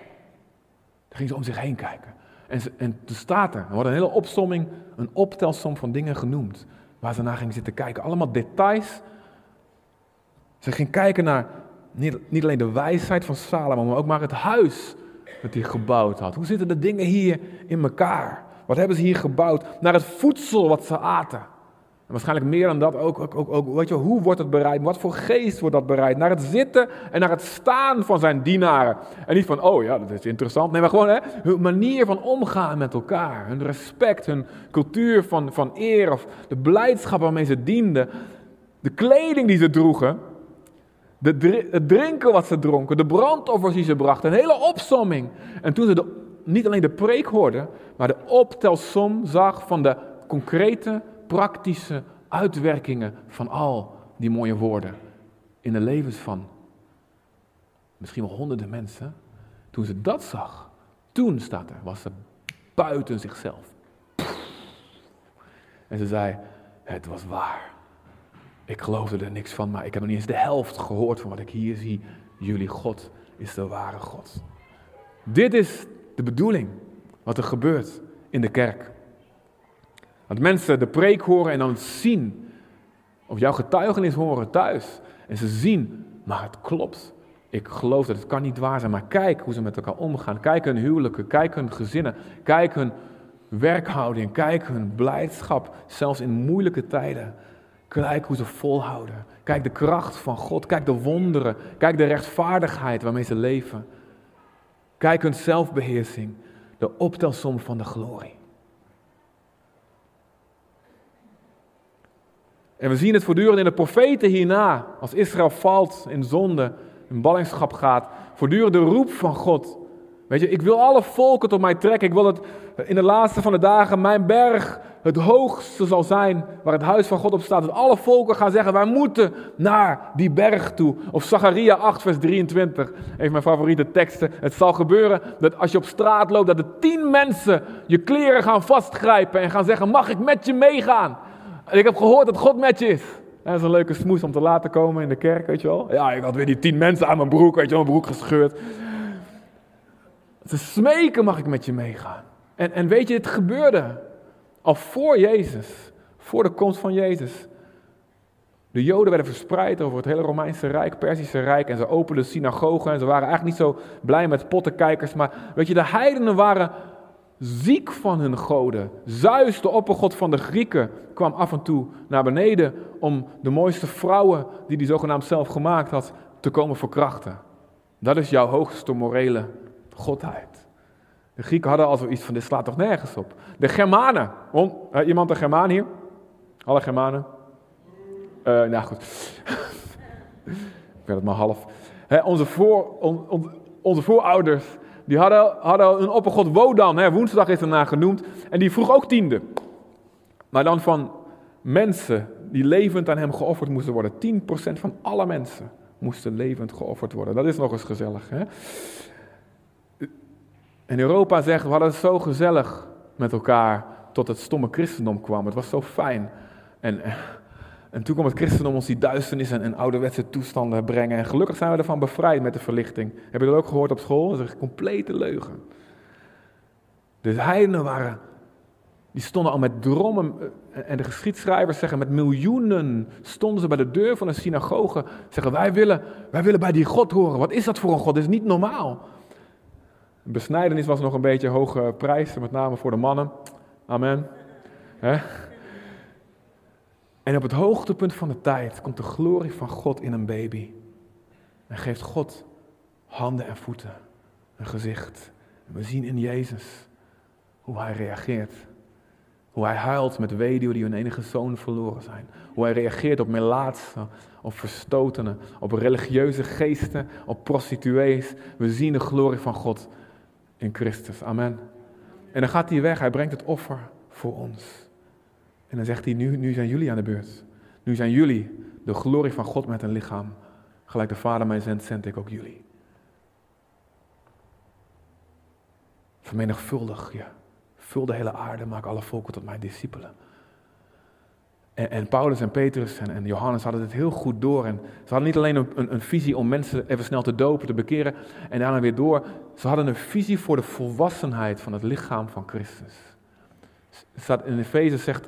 [SPEAKER 1] Toen ging ze om zich heen kijken. En, ze, en toen staat er, er wordt een hele opsomming, een optelsom van dingen genoemd, waar ze naar ging zitten kijken. Allemaal details. Ze ging kijken naar niet, niet alleen de wijsheid van Salomo, maar ook maar het huis dat hij gebouwd had. Hoe zitten de dingen hier in elkaar? Wat hebben ze hier gebouwd? Naar het voedsel wat ze aten. En waarschijnlijk meer dan dat ook, ook, ook, weet je, hoe wordt het bereid? Wat voor geest wordt dat bereid? Naar het zitten en naar het staan van zijn dienaren. En niet van, oh ja, dat is interessant. Nee, maar gewoon hè, hun manier van omgaan met elkaar. Hun respect, hun cultuur van, van eer of de blijdschap waarmee ze dienden. De kleding die ze droegen. De, het drinken wat ze dronken, de brandoffers die ze brachten, een hele opsomming. En toen ze de, niet alleen de preek hoorden, maar de optelsom zag van de concrete, praktische uitwerkingen van al die mooie woorden in de levens van misschien wel honderden mensen. Toen ze dat zag, toen staat er, was ze buiten zichzelf. En ze zei, het was waar. Ik geloofde er niks van, maar ik heb nog niet eens de helft gehoord van wat ik hier zie. Jullie God is de ware God. Dit is de bedoeling, wat er gebeurt in de kerk. Dat mensen de preek horen en dan zien, of jouw getuigenis horen thuis. En ze zien, maar het klopt. Ik geloof dat het kan niet waar zijn, maar kijk hoe ze met elkaar omgaan. Kijk hun huwelijken, kijk hun gezinnen, kijk hun werkhouding, kijk hun blijdschap, zelfs in moeilijke tijden. Kijk hoe ze volhouden. Kijk de kracht van God. Kijk de wonderen. Kijk de rechtvaardigheid waarmee ze leven. Kijk hun zelfbeheersing. De optelsom van de glorie. En we zien het voortdurend in de profeten hierna. Als Israël valt in zonde, in ballingschap gaat. Voortdurend de roep van God. Weet je, ik wil alle volken tot mij trekken. Ik wil dat in de laatste van de dagen mijn berg het hoogste zal zijn waar het huis van God op staat. Dat alle volken gaan zeggen, wij moeten naar die berg toe. Of Zacharia 8 vers 23, een van mijn favoriete teksten. Het zal gebeuren dat als je op straat loopt, dat de tien mensen je kleren gaan vastgrijpen en gaan zeggen, mag ik met je meegaan? En ik heb gehoord dat God met je is. Dat is een leuke smoes om te laten komen in de kerk, weet je wel. Ja, ik had weer die tien mensen aan mijn broek, weet je wel, mijn broek gescheurd. Ze smeken, mag ik met je meegaan? En, en weet je, het gebeurde al voor Jezus, voor de komst van Jezus. De Joden werden verspreid over het hele Romeinse Rijk, Persische Rijk. En ze openden synagogen en ze waren eigenlijk niet zo blij met pottenkijkers. Maar weet je, de heidenen waren ziek van hun goden. Zeus, de oppergod van de Grieken, kwam af en toe naar beneden om de mooiste vrouwen die hij zogenaamd zelf gemaakt had, te komen verkrachten. Dat is jouw hoogste morele godheid. De Grieken hadden al zoiets van, dit slaat toch nergens op. De Germanen, uh, iemand een Germaan hier? Alle Germanen? Uh, nou goed, ik ben het maar half. onze, voor, onze voorouders, die hadden, hadden een oppergod Wodan, woensdag is ernaar genoemd, en die vroeg ook tiende. Maar dan van mensen die levend aan hem geofferd moesten worden. 10% van alle mensen moesten levend geofferd worden. Dat is nog eens gezellig. Hè? En Europa zegt, we hadden het zo gezellig met elkaar tot het stomme christendom kwam. Het was zo fijn. En, en toen kwam het christendom ons die duisternis en, en ouderwetse toestanden brengen. En gelukkig zijn we ervan bevrijd met de verlichting. Heb je dat ook gehoord op school? Dat is een complete leugen. De heidenen waren, die stonden al met drommen. Eh, en de geschiedschrijvers zeggen, met miljoenen stonden ze bij de deur van een synagoge. Zeggen, wij willen, wij willen bij die God horen. Wat is dat voor een God? Dat is niet normaal. Besnijdenis was nog een beetje hoge prijs, met name voor de mannen. Amen. En op het hoogtepunt van de tijd komt de glorie van God in een baby. En geeft God handen en voeten, een gezicht. We zien in Jezus hoe hij reageert. Hoe hij huilt met weduwen die hun enige zoon verloren zijn. Hoe hij reageert op melaatsen, op verstotenen, op religieuze geesten, op prostituees. We zien de glorie van God in Christus. Amen. En dan gaat hij weg, hij brengt het offer voor ons. En dan zegt hij, nu, nu zijn jullie aan de beurt. Nu zijn jullie de glorie van God met een lichaam. Gelijk de Vader mij zendt, zend ik ook jullie. Vermenigvuldig je. Vul de hele aarde, maak alle volken tot mijn discipelen. En, Paulus en Petrus en, en, Johannes hadden het heel goed door. En ze hadden niet alleen een, een, visie om mensen even snel te dopen, te bekeren en daarna weer door. Ze hadden een visie voor de volwassenheid van het lichaam van Christus. Staat in Efeze, zegt,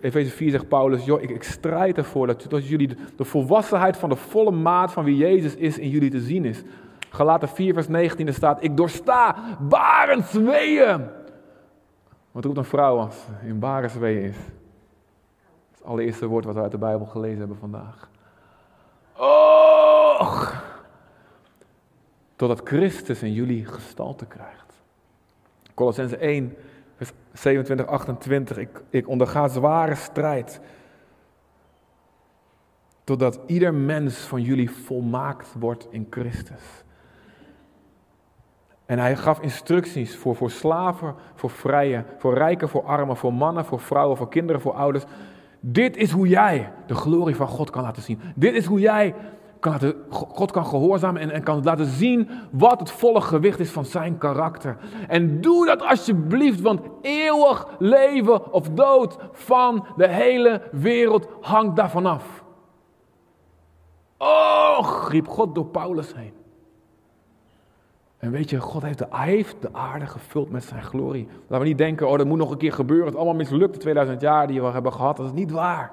[SPEAKER 1] Efeze 4 zegt Paulus, joh, ik, ik strijd ervoor dat, dat jullie de, volwassenheid van de volle maat van wie Jezus is in jullie te zien is. Galaten 4 vers 19 staat, ik doorsta barensweeën. Wat roept een vrouw als in barensweeën is? Allereerste woord wat we uit de Bijbel gelezen hebben vandaag. Oh! Totdat Christus in jullie gestalte krijgt. Colossense 1, vers 27, 28. Ik, ik onderga zware strijd. Totdat ieder mens van jullie volmaakt wordt in Christus. En hij gaf instructies voor, voor slaven, voor vrije, voor rijken, voor armen, voor mannen, voor vrouwen, voor kinderen, voor ouders. Dit is hoe jij de glorie van God kan laten zien. Dit is hoe jij kan laten, God kan gehoorzamen en, kan laten zien wat het volle gewicht is van zijn karakter. En doe dat alsjeblieft, want eeuwig leven of dood van de hele wereld hangt daarvan af. Oh, riep God door Paulus heen. En weet je, God heeft de, aarde gevuld met zijn glorie. Laten we niet denken, oh dat moet nog een keer gebeuren. Het is allemaal mislukt de 2000 jaar die we hebben gehad. Dat is niet waar.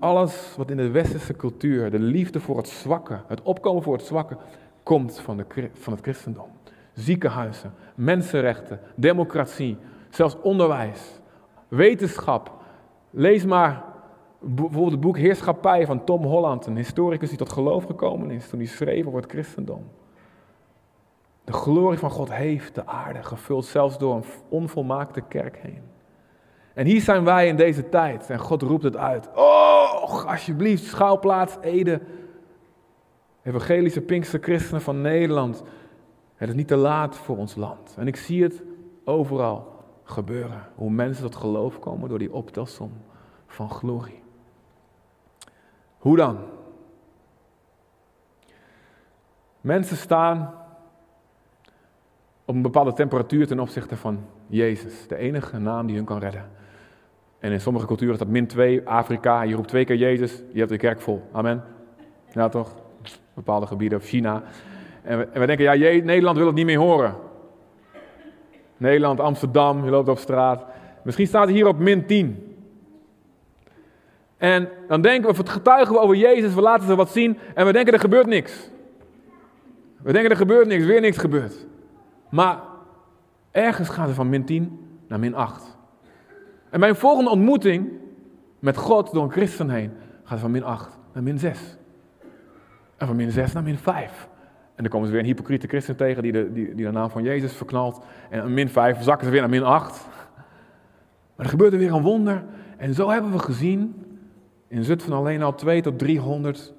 [SPEAKER 1] Alles wat in de westerse cultuur, de liefde voor het zwakke, het opkomen voor het zwakke, komt van, de, van het christendom. Ziekenhuizen, mensenrechten, democratie, zelfs onderwijs, wetenschap. Lees maar bijvoorbeeld het boek Heerschappij van Tom Holland, een historicus die tot geloof gekomen is toen hij schreef over het christendom. De glorie van God heeft de aarde gevuld, zelfs door een onvolmaakte kerk heen. En hier zijn wij in deze tijd en God roept het uit. Oh, alsjeblieft, schouwplaats Ede. Evangelische Pinkster Christenen van Nederland. Het is niet te laat voor ons land. En ik zie het overal gebeuren. Hoe mensen tot geloof komen door die optelsom van glorie. Hoe dan? Mensen staan op een bepaalde temperatuur ten opzichte van Jezus, de enige naam die hun kan redden. En in sommige culturen is dat min 2, Afrika, je roept twee keer Jezus, je hebt de kerk vol. Amen. Ja toch? Bepaalde gebieden, China. En we, en we denken, ja, Nederland wil het niet meer horen. Nederland, Amsterdam, je loopt op straat. Misschien staat het hier op min 10. En dan denken we, getuigen we over Jezus, we laten ze wat zien en we denken er gebeurt niks. We denken er gebeurt niks, weer niks gebeurt. Maar ergens gaat het van min 10 naar min 8. En bij een volgende ontmoeting met God door een christen heen gaat van min 8 naar min 6. En van min 6 naar min 5. En dan komen ze weer een hypocriete christen tegen die de, die, die de naam van Jezus verknalt. En min 5 zakken ze weer naar min 8. Maar er gebeurt er weer een wonder. En zo hebben we gezien in Zutphen alleen al 2 tot 300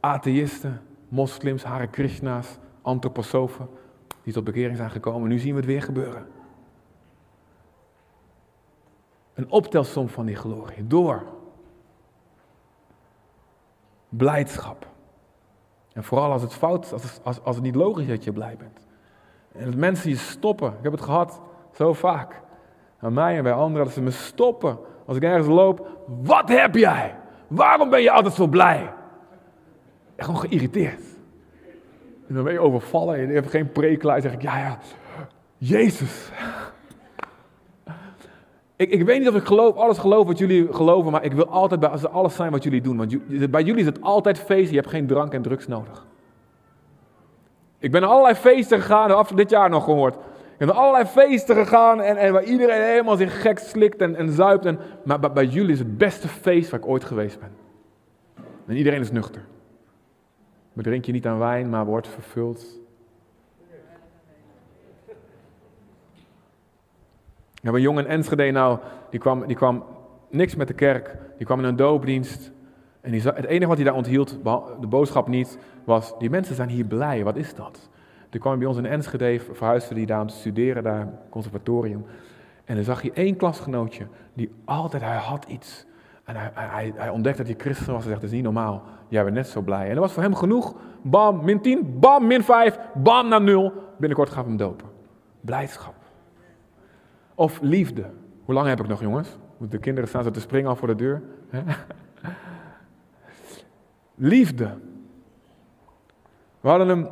[SPEAKER 1] atheïsten, moslims, Hare Krishna's, antroposofen die tot bekering zijn gekomen. Nu zien we het weer gebeuren. Een optelsom van die glorie. Door blijdschap. En vooral als het fout, als als, als het niet logisch is dat je blij bent. En dat mensen je stoppen. Ik heb het gehad zo vaak. Aan mij en bij anderen dat ze me stoppen als ik ergens loop. Wat heb jij? Waarom ben je altijd zo blij? En gewoon geïrriteerd. En dan ben je overvallen en je hebt geen preek klaar. zeg ik, ja, ja, Jezus. Ik, ik weet niet of ik geloof, alles geloof wat jullie geloven, maar ik wil altijd bij alles zijn wat jullie doen. Want bij jullie is het altijd feest, je hebt geen drank en drugs nodig. Ik ben naar allerlei feesten gegaan, af dit jaar nog gehoord. Ik ben naar allerlei feesten gegaan en, en waar iedereen helemaal zich gek slikt en, en zuipt. En, maar bij, bij jullie is het beste feest waar ik ooit geweest ben. En iedereen is nuchter. Bedrink je niet aan wijn, maar wordt vervuld. Ik heb een jongen in Enschede nou, die kwam, die kwam niks met de kerk. Die kwam in een doopdienst. En die, het enige wat hij daar onthield, de boodschap niet, was: die mensen zijn hier blij, wat is dat? Toen kwam bij ons in Enschede, verhuisde hij daar om te studeren, daar conservatorium. En dan zag hij één klasgenootje, die altijd, hij had iets. En hij, hij, hij ontdekte dat hij christen was en zegt, dat is niet normaal. Jij bent net zo blij. En dat was voor hem genoeg. Bam, min 10, bam, min 5, bam, naar 0. Binnenkort we hem dopen. Blijdschap. Of liefde. Hoe lang heb ik nog, jongens? De kinderen staan zo te springen al voor de deur. liefde. We hadden hem,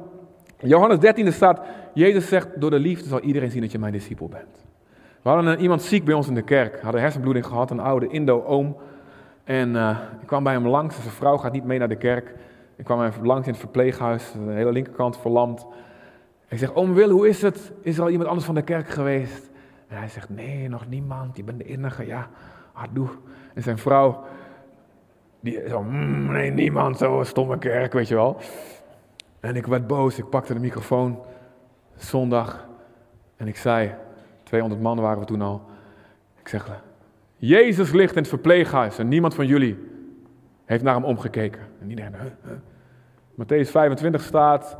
[SPEAKER 1] Johannes 13 staat, Jezus zegt, door de liefde zal iedereen zien dat je mijn discipel bent. We hadden iemand ziek bij ons in de kerk, hadden hersenbloeding gehad, een oude Indo-oom. En uh, ik kwam bij hem langs, zijn vrouw gaat niet mee naar de kerk. Ik kwam even langs in het verpleeghuis, de hele linkerkant verlamd. Ik zeg, oom Wil, hoe is het? Is er al iemand anders van de kerk geweest? En hij zegt, nee, nog niemand, je bent de enige. Ja, ah, doe. En zijn vrouw, die zo, mm, nee, niemand, zo stomme kerk, weet je wel. En ik werd boos, ik pakte de microfoon, zondag, en ik zei, 200 man waren we toen al. Ik zeg, Jezus ligt in het verpleeghuis en niemand van jullie heeft naar hem omgekeken. En iedereen, huh, huh. Matthäus 25 staat,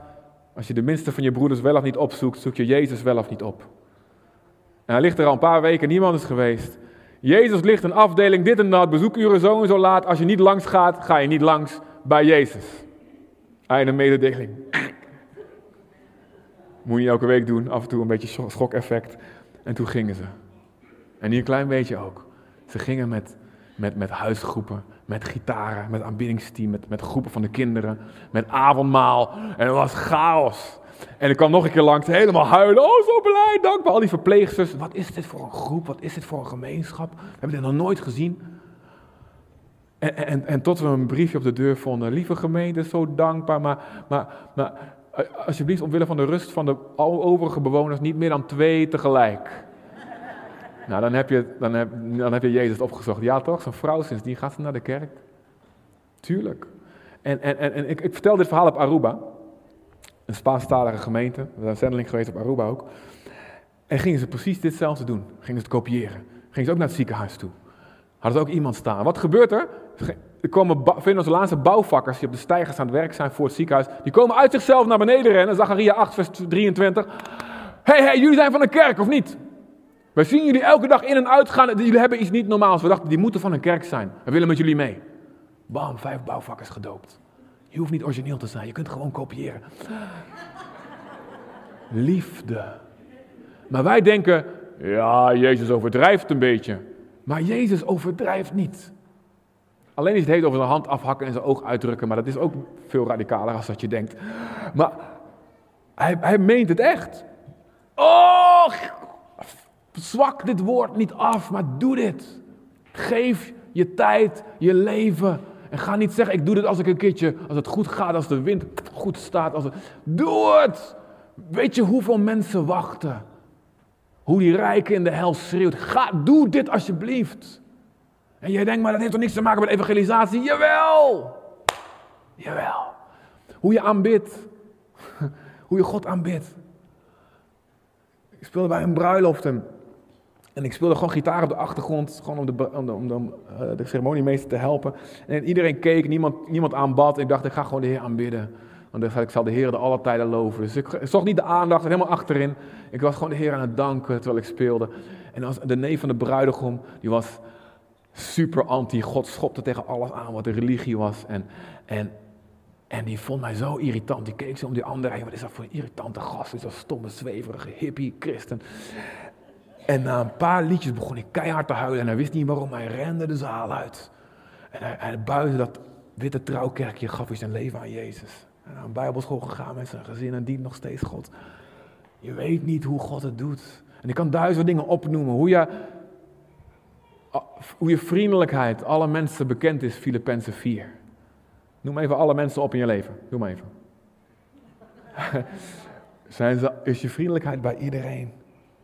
[SPEAKER 1] als je de minste van je broeders wel of niet opzoekt, zoek je Jezus wel of niet op. En hij ligt er al een paar weken, niemand is geweest. Jezus ligt in afdeling dit en dat, bezoekuren zo en zo laat. Als je niet langs gaat, ga je niet langs bij Jezus. Einde mededeling. Moet je elke week doen, af en toe een beetje schokeffect. En toen gingen ze. En hier een klein beetje ook. Ze gingen met, met, met huisgroepen, met gitaren, met aanbiddingsteam, met, met groepen van de kinderen, met avondmaal. En het was chaos. En ik kwam nog een keer langs, helemaal huilen. Oh, zo blij, dankbaar. Al die verpleegsters. Wat is dit voor een groep? Wat is dit voor een gemeenschap? We hebben dit nog nooit gezien. En, en, en tot we een briefje op de deur vonden. Lieve gemeente, zo dankbaar. Maar, maar, maar alsjeblieft, omwille van de rust van de overige bewoners, niet meer dan twee tegelijk. Nou, dan heb je, dan heb, dan heb je Jezus opgezocht. Ja toch, zo'n vrouw sindsdien gaat ze naar de kerk. Tuurlijk. En, en, en, en ik, ik, vertel dit verhaal op Aruba. Een Spaanstalige gemeente. We zijn zendeling geweest op Aruba ook. En gingen ze precies ditzelfde doen. Gingen ze het kopiëren. Gingen ze ook naar het ziekenhuis toe. Had het ook iemand staan. Wat gebeurt er? Er komen Venezolaanse bouwvakkers die op de stijgers aan het werk zijn voor het ziekenhuis. Die komen uit zichzelf naar beneden rennen. Zacharia 8, vers 23. Hé, hey, hey, jullie zijn van een kerk of niet? Wij zien jullie elke dag in en uitgaan. Jullie hebben iets niet normaals. We dachten, die moeten van een kerk zijn. We willen met jullie mee. Bam, vijf bouwvakkers gedoopt. Je hoeft niet origineel te zijn. Je kunt gewoon kopiëren. Liefde. Maar wij denken, ja, Jezus overdrijft een beetje. Maar Jezus overdrijft niet. Alleen is het heeft over zijn hand afhakken en zijn oog uitdrukken, maar dat is ook veel radicaler als dat je denkt. Maar hij, hij meent het echt. Oh, zwak dit woord niet af, maar doe dit. Geef je tijd, je leven. En ga niet zeggen, ik doe dit als ik een keertje, als het goed gaat, als de wind goed staat. Als het... Doe het! Weet je hoeveel mensen wachten? Hoe die rijken in de hel schreeuwt. Ga, doe dit alsjeblieft. En jij denkt, maar dat heeft toch niks te maken met evangelisatie? Jawel! Jawel. Hoe je aanbidt. Hoe je God aanbidt. Ik speelde bij een bruiloft en, en ik speelde gewoon gitaar op de achtergrond. Gewoon om de, om om de, ceremoniemeester te helpen. En iedereen keek, niemand, niemand aanbad. Ik dacht, ik ga gewoon de Heer aanbidden. Want ik, zal de Heer de alle tijden loven. Dus ik, zocht niet de aandacht, helemaal achterin. Ik was gewoon de Heer aan het danken terwijl ik speelde. En als de neef van de bruidegom, die was super anti. God schopte tegen alles aan wat de religie was. En, en, en die vond mij zo irritant. Die keek zo om die andere. Wat is dat voor een irritante gast? Is dat stomme, zweverige hippie, christen. En na een paar liedjes begon ik keihard te huilen. En hij wist niet waarom. Hij rende de zaal uit. En hij, hij buiten dat witte trouwkerkje gaf hij zijn leven aan Jezus. En naar bijbelschool gegaan met zijn gezin en dient nog steeds God. Je weet niet hoe God het doet. En ik kan duizend dingen opnoemen. Hoe je, vriendelijkheid alle mensen bekend is, Filippenzen 4. Noem even alle mensen op in je leven. Doe maar even. Zijn is je vriendelijkheid bij iedereen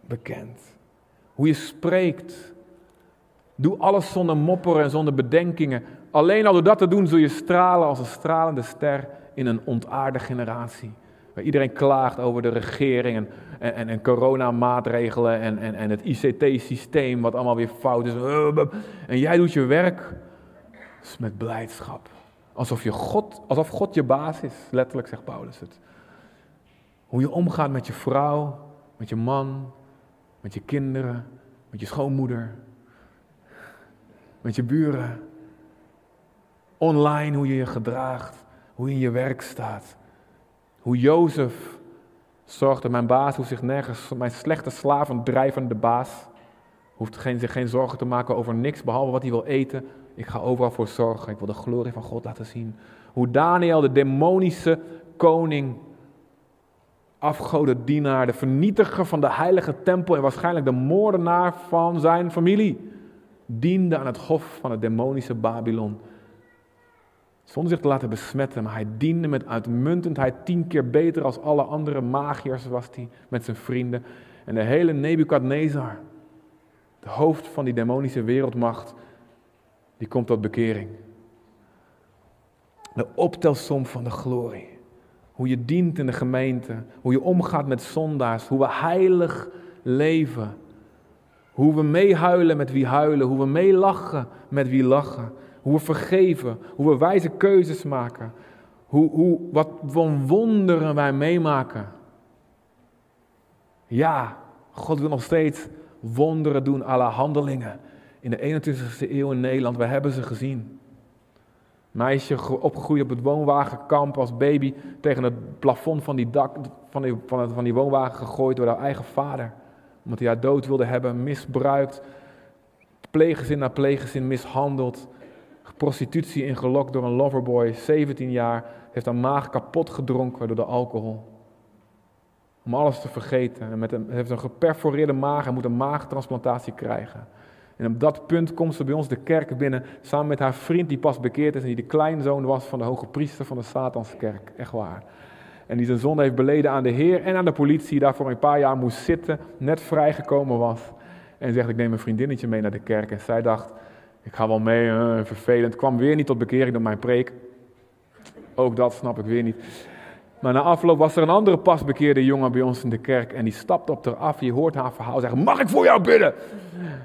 [SPEAKER 1] bekend? Hoe je spreekt. Doe alles zonder mopperen en zonder bedenkingen. Alleen al door dat te doen zul je stralen als een stralende ster in een ontaarde generatie. Waar iedereen klaagt over de regering en, en, en coronamaatregelen en, en, en het ICT-systeem wat allemaal weer fout is. En jij doet je werk met blijdschap. Alsof, je God, alsof God je baas is, letterlijk zegt Paulus het. Hoe je omgaat met je vrouw, met je man, met je kinderen, met je schoonmoeder, met je buren. Online hoe je je gedraagt, hoe je in je werk staat. Hoe Jozef zorgde, mijn baas hoeft zich nergens, mijn slechte slaven drijvende baas, hoeft geen, zich geen zorgen te maken over niks behalve wat hij wil eten. Ik ga overal voor zorgen, ik wil de glorie van God laten zien. Hoe Daniel, de demonische koning, afgodendienaar, de vernietiger van de heilige tempel en waarschijnlijk de moordenaar van zijn familie, diende aan het hof van het demonische Babylon. Zonder zich te laten besmetten, maar hij diende met uitmuntendheid tien keer beter als alle andere magiërs was hij met zijn vrienden. En de hele Nebukadnezar, de hoofd van die demonische wereldmacht, die komt tot bekering. De optelsom van de glorie. Hoe je dient in de gemeente, hoe je omgaat met zondaars, hoe we heilig leven. Hoe we meehuilen met wie huilen, hoe we meelachen met wie lachen. Hoe we vergeven, hoe we wijze keuzes maken. Hoe, hoe, wat voor wonderen wij meemaken. Ja, God wil nog steeds wonderen doen, alle handelingen. In de 21ste eeuw in Nederland, we hebben ze gezien. Meisje opgegroeid op het woonwagenkamp als baby tegen het plafond van die, dak, van van, het, van die woonwagen gegooid door haar eigen vader. Omdat hij haar dood wilde hebben, misbruikt, pleeggezin na pleeggezin mishandeld prostitutie ingelokt door een loverboy, 17 jaar, heeft haar maag kapot gedronken door de alcohol. Om alles te vergeten. En met een, heeft een geperforeerde maag en moet een maagtransplantatie krijgen. En op dat punt komt ze bij ons de kerk binnen, samen met haar vriend die pas bekeerd is en die de kleinzoon was van de hoge priester van de Satanskerk. Echt waar. En die zijn zonde heeft beleden aan de Heer en aan de politie, daarvoor een paar jaar moest zitten, net vrijgekomen was. En zegt, ik neem een vriendinnetje mee naar de kerk. En zij dacht, ik ga wel mee, vervelend. Kwam weer niet tot bekering door mijn preek. Ook dat snap ik weer niet. Maar na afloop was er een andere pasbekeerde jongen bij ons in de kerk. En die stapte op haar af. Je hoort haar verhaal zeggen: Mag ik voor jou bidden?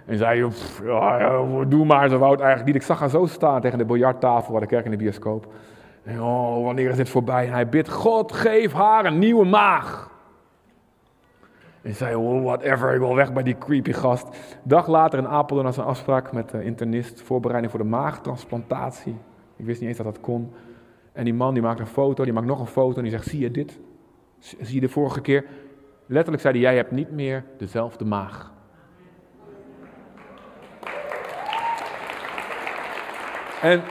[SPEAKER 1] En zei: "Pff, ja, ja, Doe maar. Ze wou het eigenlijk niet. Ik zag haar zo staan tegen de biljarttafel waar de kerk in de bioscoop. En oh, wanneer is dit voorbij? En hij bidt: God, geef haar een nieuwe maag. En zei, oh, whatever, ik wil weg bij die creepy gast. Dag later in Apeldoorn had ze een afspraak met de internist, voorbereiding voor de maagtransplantatie. Ik wist niet eens dat dat kon. En die man die maakt een foto, die maakt nog een foto en die zegt, zie je dit? Zie je de vorige keer? Letterlijk zei hij, jij hebt niet meer dezelfde maag. En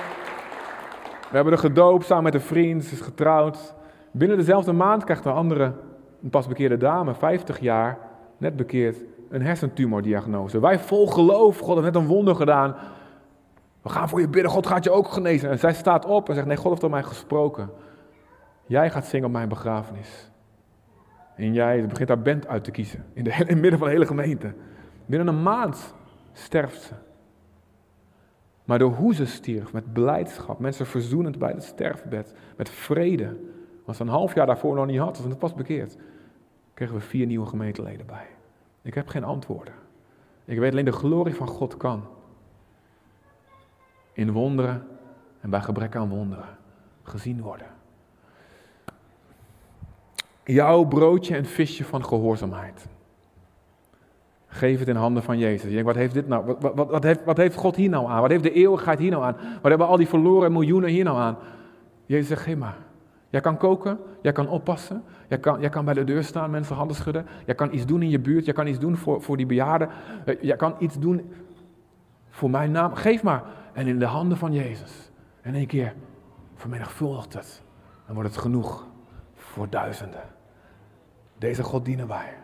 [SPEAKER 1] we hebben haar gedoopt samen met een vriend, ze is getrouwd. Binnen dezelfde maand krijgt de andere, een pas bekeerde dame, 50 jaar, net bekeerd, een hersentumordiagnose. Wij vol geloof, God heeft net een wonder gedaan. We gaan voor je bidden, God gaat je ook genezen. En zij staat op en zegt, nee, God heeft door mij gesproken. Jij gaat zingen op mijn begrafenis. En jij begint haar band uit te kiezen, in, de, in het midden van de hele gemeente. Binnen een maand sterft ze. Maar door hoe ze stierf, met blijdschap, mensen verzoenend bij het sterfbed, met vrede, wat ze een half jaar daarvoor nog niet had, was het pas bekeerd, kregen we vier nieuwe gemeenteleden bij. Ik heb geen antwoorden. Ik weet alleen de glorie van God kan. In wonderen en bij gebrek aan wonderen gezien worden. Jouw broodje en visje van gehoorzaamheid. Geef het in handen van Jezus. Je denkt, wat heeft, dit nou, wat, wat, wat, heeft, wat heeft God hier nou aan? Wat heeft de eeuwigheid hier nou aan? Wat hebben al die verloren miljoenen hier nou aan? Jezus zegt, geef maar. Jij kan koken, jij kan oppassen, jij kan, jij kan bij de deur staan, mensen handen schudden. Jij kan iets doen in je buurt, jij kan iets doen voor, voor die bejaarden. Eh, jij kan iets doen voor mijn naam. Geef maar. En in de handen van Jezus. En één keer vermenigvuldigt het. Dan wordt het genoeg voor duizenden. Deze God dienen wij.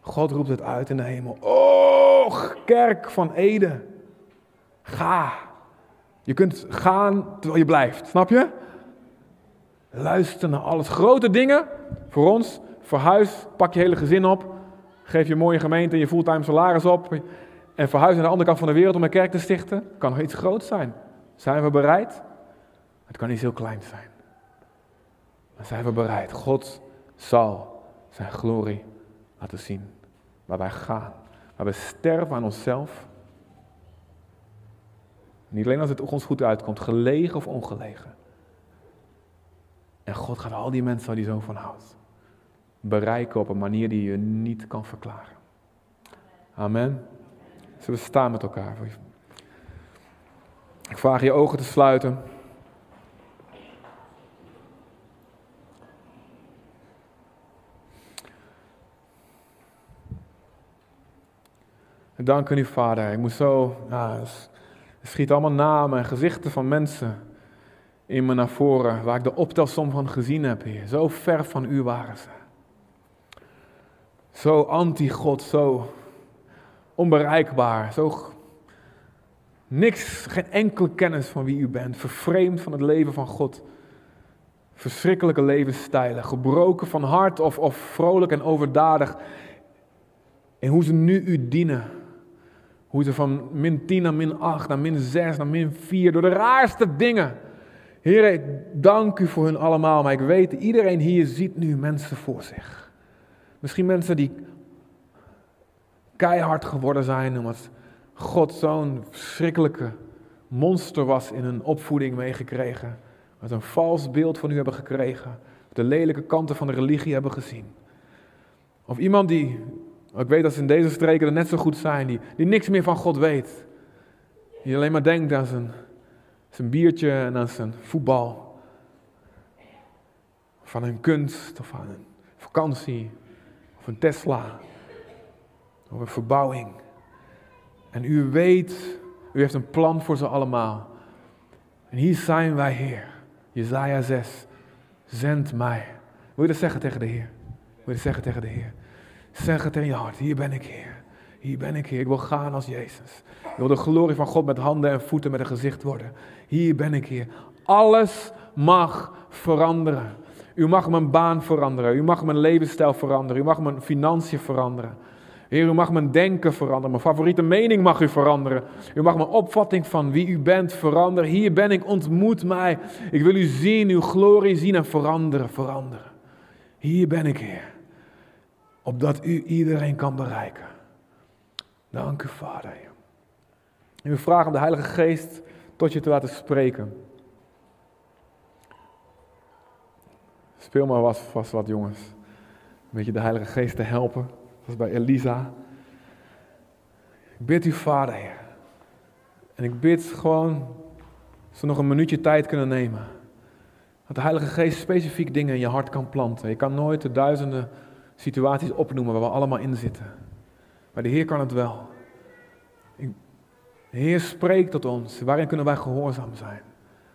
[SPEAKER 1] God roept het uit in de hemel. Oh, kerk van Ede. Ga. Je kunt gaan terwijl je blijft. Snap je? Luister naar alles. Grote dingen voor ons. Verhuis. Pak je hele gezin op. Geef je mooie gemeente en je fulltime salaris op. En verhuis naar de andere kant van de wereld om een kerk te stichten. Kan nog iets groots zijn. Zijn we bereid? Het kan iets heel kleins zijn. Maar zijn we bereid? God zal zijn glorie laten zien. Waar wij gaan. Waar we sterven aan onszelf. Niet alleen als het ons goed uitkomt, gelegen of ongelegen. En God gaat al die mensen waar hij zo van houdt, bereiken op een manier die je niet kan verklaren. Amen. Zullen we staan met elkaar? Ik vraag je ogen te sluiten. Dank u, Vader. Ik moet zo. Er schiet allemaal namen en gezichten van mensen in me naar voren, waar ik de optelsom van gezien heb, Heer. Zo ver van u waren ze. Zo anti-God, zo onbereikbaar, zo niks, geen enkele kennis van wie u bent, vervreemd van het leven van God. Verschrikkelijke levensstijlen, gebroken van hart of, of vrolijk en overdadig. En hoe ze nu u dienen. Hoe ze van min 10 naar min 8, naar min 6, naar min 4, door de raarste dingen. Heer, ik dank u voor hun allemaal, maar ik weet, iedereen hier ziet nu mensen voor zich. Misschien mensen die keihard geworden zijn, omdat God zo'n verschrikkelijke monster was in hun opvoeding meegekregen. Met een vals beeld van u hebben gekregen. De lelijke kanten van de religie hebben gezien. Of iemand die ik weet dat ze in deze streken er net zo goed zijn, die, niks meer van God weet. Die alleen maar denkt aan zijn, zijn biertje en aan zijn voetbal. Van een kunst of aan een vakantie of een Tesla een verbouwing. En u weet, u heeft een plan voor ze allemaal. En hier zijn wij, Heer. Jezaja 6. Zend mij. Wil je dat zeggen tegen de Heer? Wil je dat zeggen tegen de Heer? Zeg het in je hart, hier ben ik Heer. Hier ben ik Heer, ik wil gaan als Jezus. Ik wil de glorie van God met handen en voeten met een gezicht worden. Hier ben ik Heer. Alles mag veranderen. U mag mijn baan veranderen. U mag mijn levensstijl veranderen. U mag mijn financiën veranderen. Heer, u mag mijn denken veranderen. Mijn favoriete mening mag u veranderen. U mag mijn opvatting van wie u bent veranderen. Hier ben ik, ontmoet mij. Ik wil u zien, uw glorie zien en veranderen, veranderen. Hier ben ik, Heer. Opdat u iedereen kan bereiken. Dank u, Vader. En we vragen om de Heilige Geest tot je te laten spreken. Speel maar vast wat, jongens. Een beetje de Heilige Geest te helpen. Is bij Elisa. Ik bid u, Vader, Heer. En ik bid gewoon, we nog een minuutje tijd kunnen nemen. Dat de Heilige Geest specifiek dingen in je hart kan planten. Je kan nooit de duizenden situaties opnoemen waar we allemaal in zitten. Maar de Heer kan het wel. De Heer spreekt tot ons. Waarin kunnen wij gehoorzaam zijn?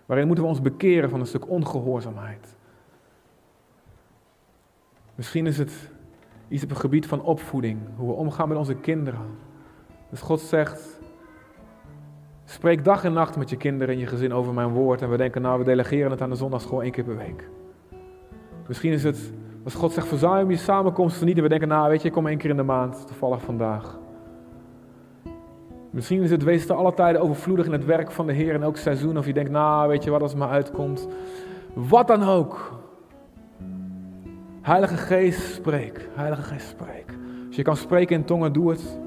[SPEAKER 1] Waarin moeten we ons bekeren van een stuk ongehoorzaamheid? Misschien is het iets op het gebied van opvoeding, hoe we omgaan met onze kinderen. Dus God zegt, spreek dag en nacht met je kinderen en je gezin over mijn woord. En we denken, nou, we delegeren het aan de zondagschool één keer per week. Misschien is het, als God zegt, verzuim je samenkomsten niet. En we denken, nou, weet je, ik kom één keer in de maand, toevallig vandaag. Misschien is het, wees te alle tijden overvloedig in het werk van de Heer in elk seizoen. Of je denkt, nou, weet je wat, als het maar uitkomt. Wat dan ook. Heilige Geest, spreek. Heilige Geest, spreek. Als je kan spreken in tongen, doe het.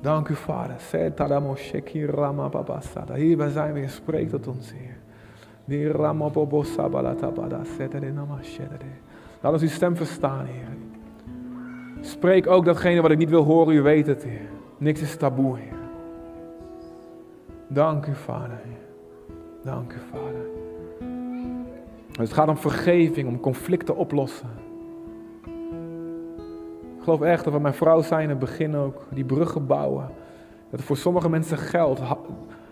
[SPEAKER 1] Dank u, Vader. Hier zijn we, spreek tot ons, Heer. Laat ons uw stem verstaan, Heer. Spreek ook datgene wat ik niet wil horen, u weet het, Heer. Niks is taboe, Heer. Dank u, Vader. Dank u, Vader. Het gaat om vergeving, om conflicten oplossen. Ik geloof echt dat we mijn vrouw zijn in het begin ook, die bruggen bouwen. Dat voor sommige mensen geldt.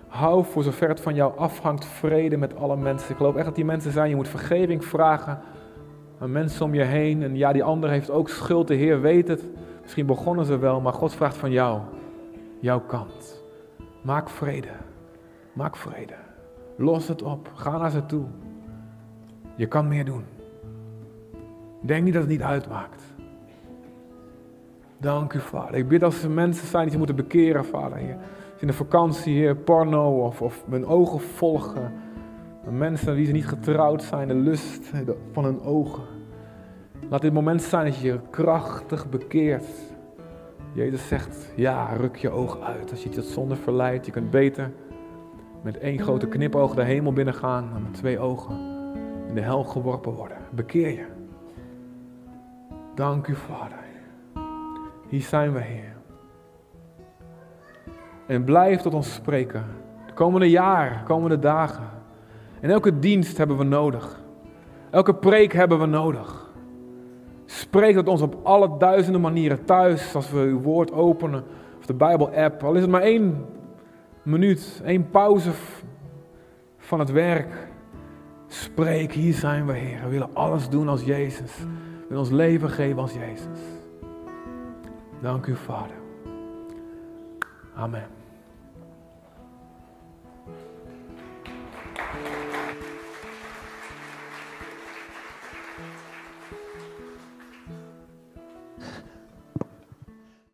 [SPEAKER 1] Hou voor zover het van jou afhangt vrede met alle mensen. Ik geloof echt dat die mensen zijn. Je moet vergeving vragen aan mensen om je heen. En ja, die ander heeft ook schuld. De Heer weet het. Misschien begonnen ze wel, maar God vraagt van jou. Jouw kant. Maak vrede. Maak vrede. Los het op. Ga naar ze toe. Je kan meer doen. Denk niet dat het niet uitmaakt. Dank u, Vader. Ik bid als er mensen zijn die ze moeten bekeren, Vader. In de vakantie, Heer, porno of, of mijn ogen volgen. Mensen die ze niet getrouwd zijn, de lust van hun ogen. Laat dit moment zijn dat je je krachtig bekeert. Jezus zegt, ja, ruk je oog uit. Als je tot zonde verleidt, je kunt beter met één grote knipoog de hemel binnengaan dan met twee ogen in de hel geworpen worden. Bekeer je. Dank u, Vader. Hier zijn we, Heer. En blijf tot ons spreken. De komende jaar, de komende dagen. En elke dienst hebben we nodig. Elke preek hebben we nodig. Spreek tot ons op alle duizenden manieren thuis, als we uw woord openen, of de Bijbel-app. Al is het maar één minuut, één pauze van het werk. Spreek, hier zijn we, Heer. We willen alles doen als Jezus. We willen ons leven geven als Jezus. Dank u, Vader. Amen.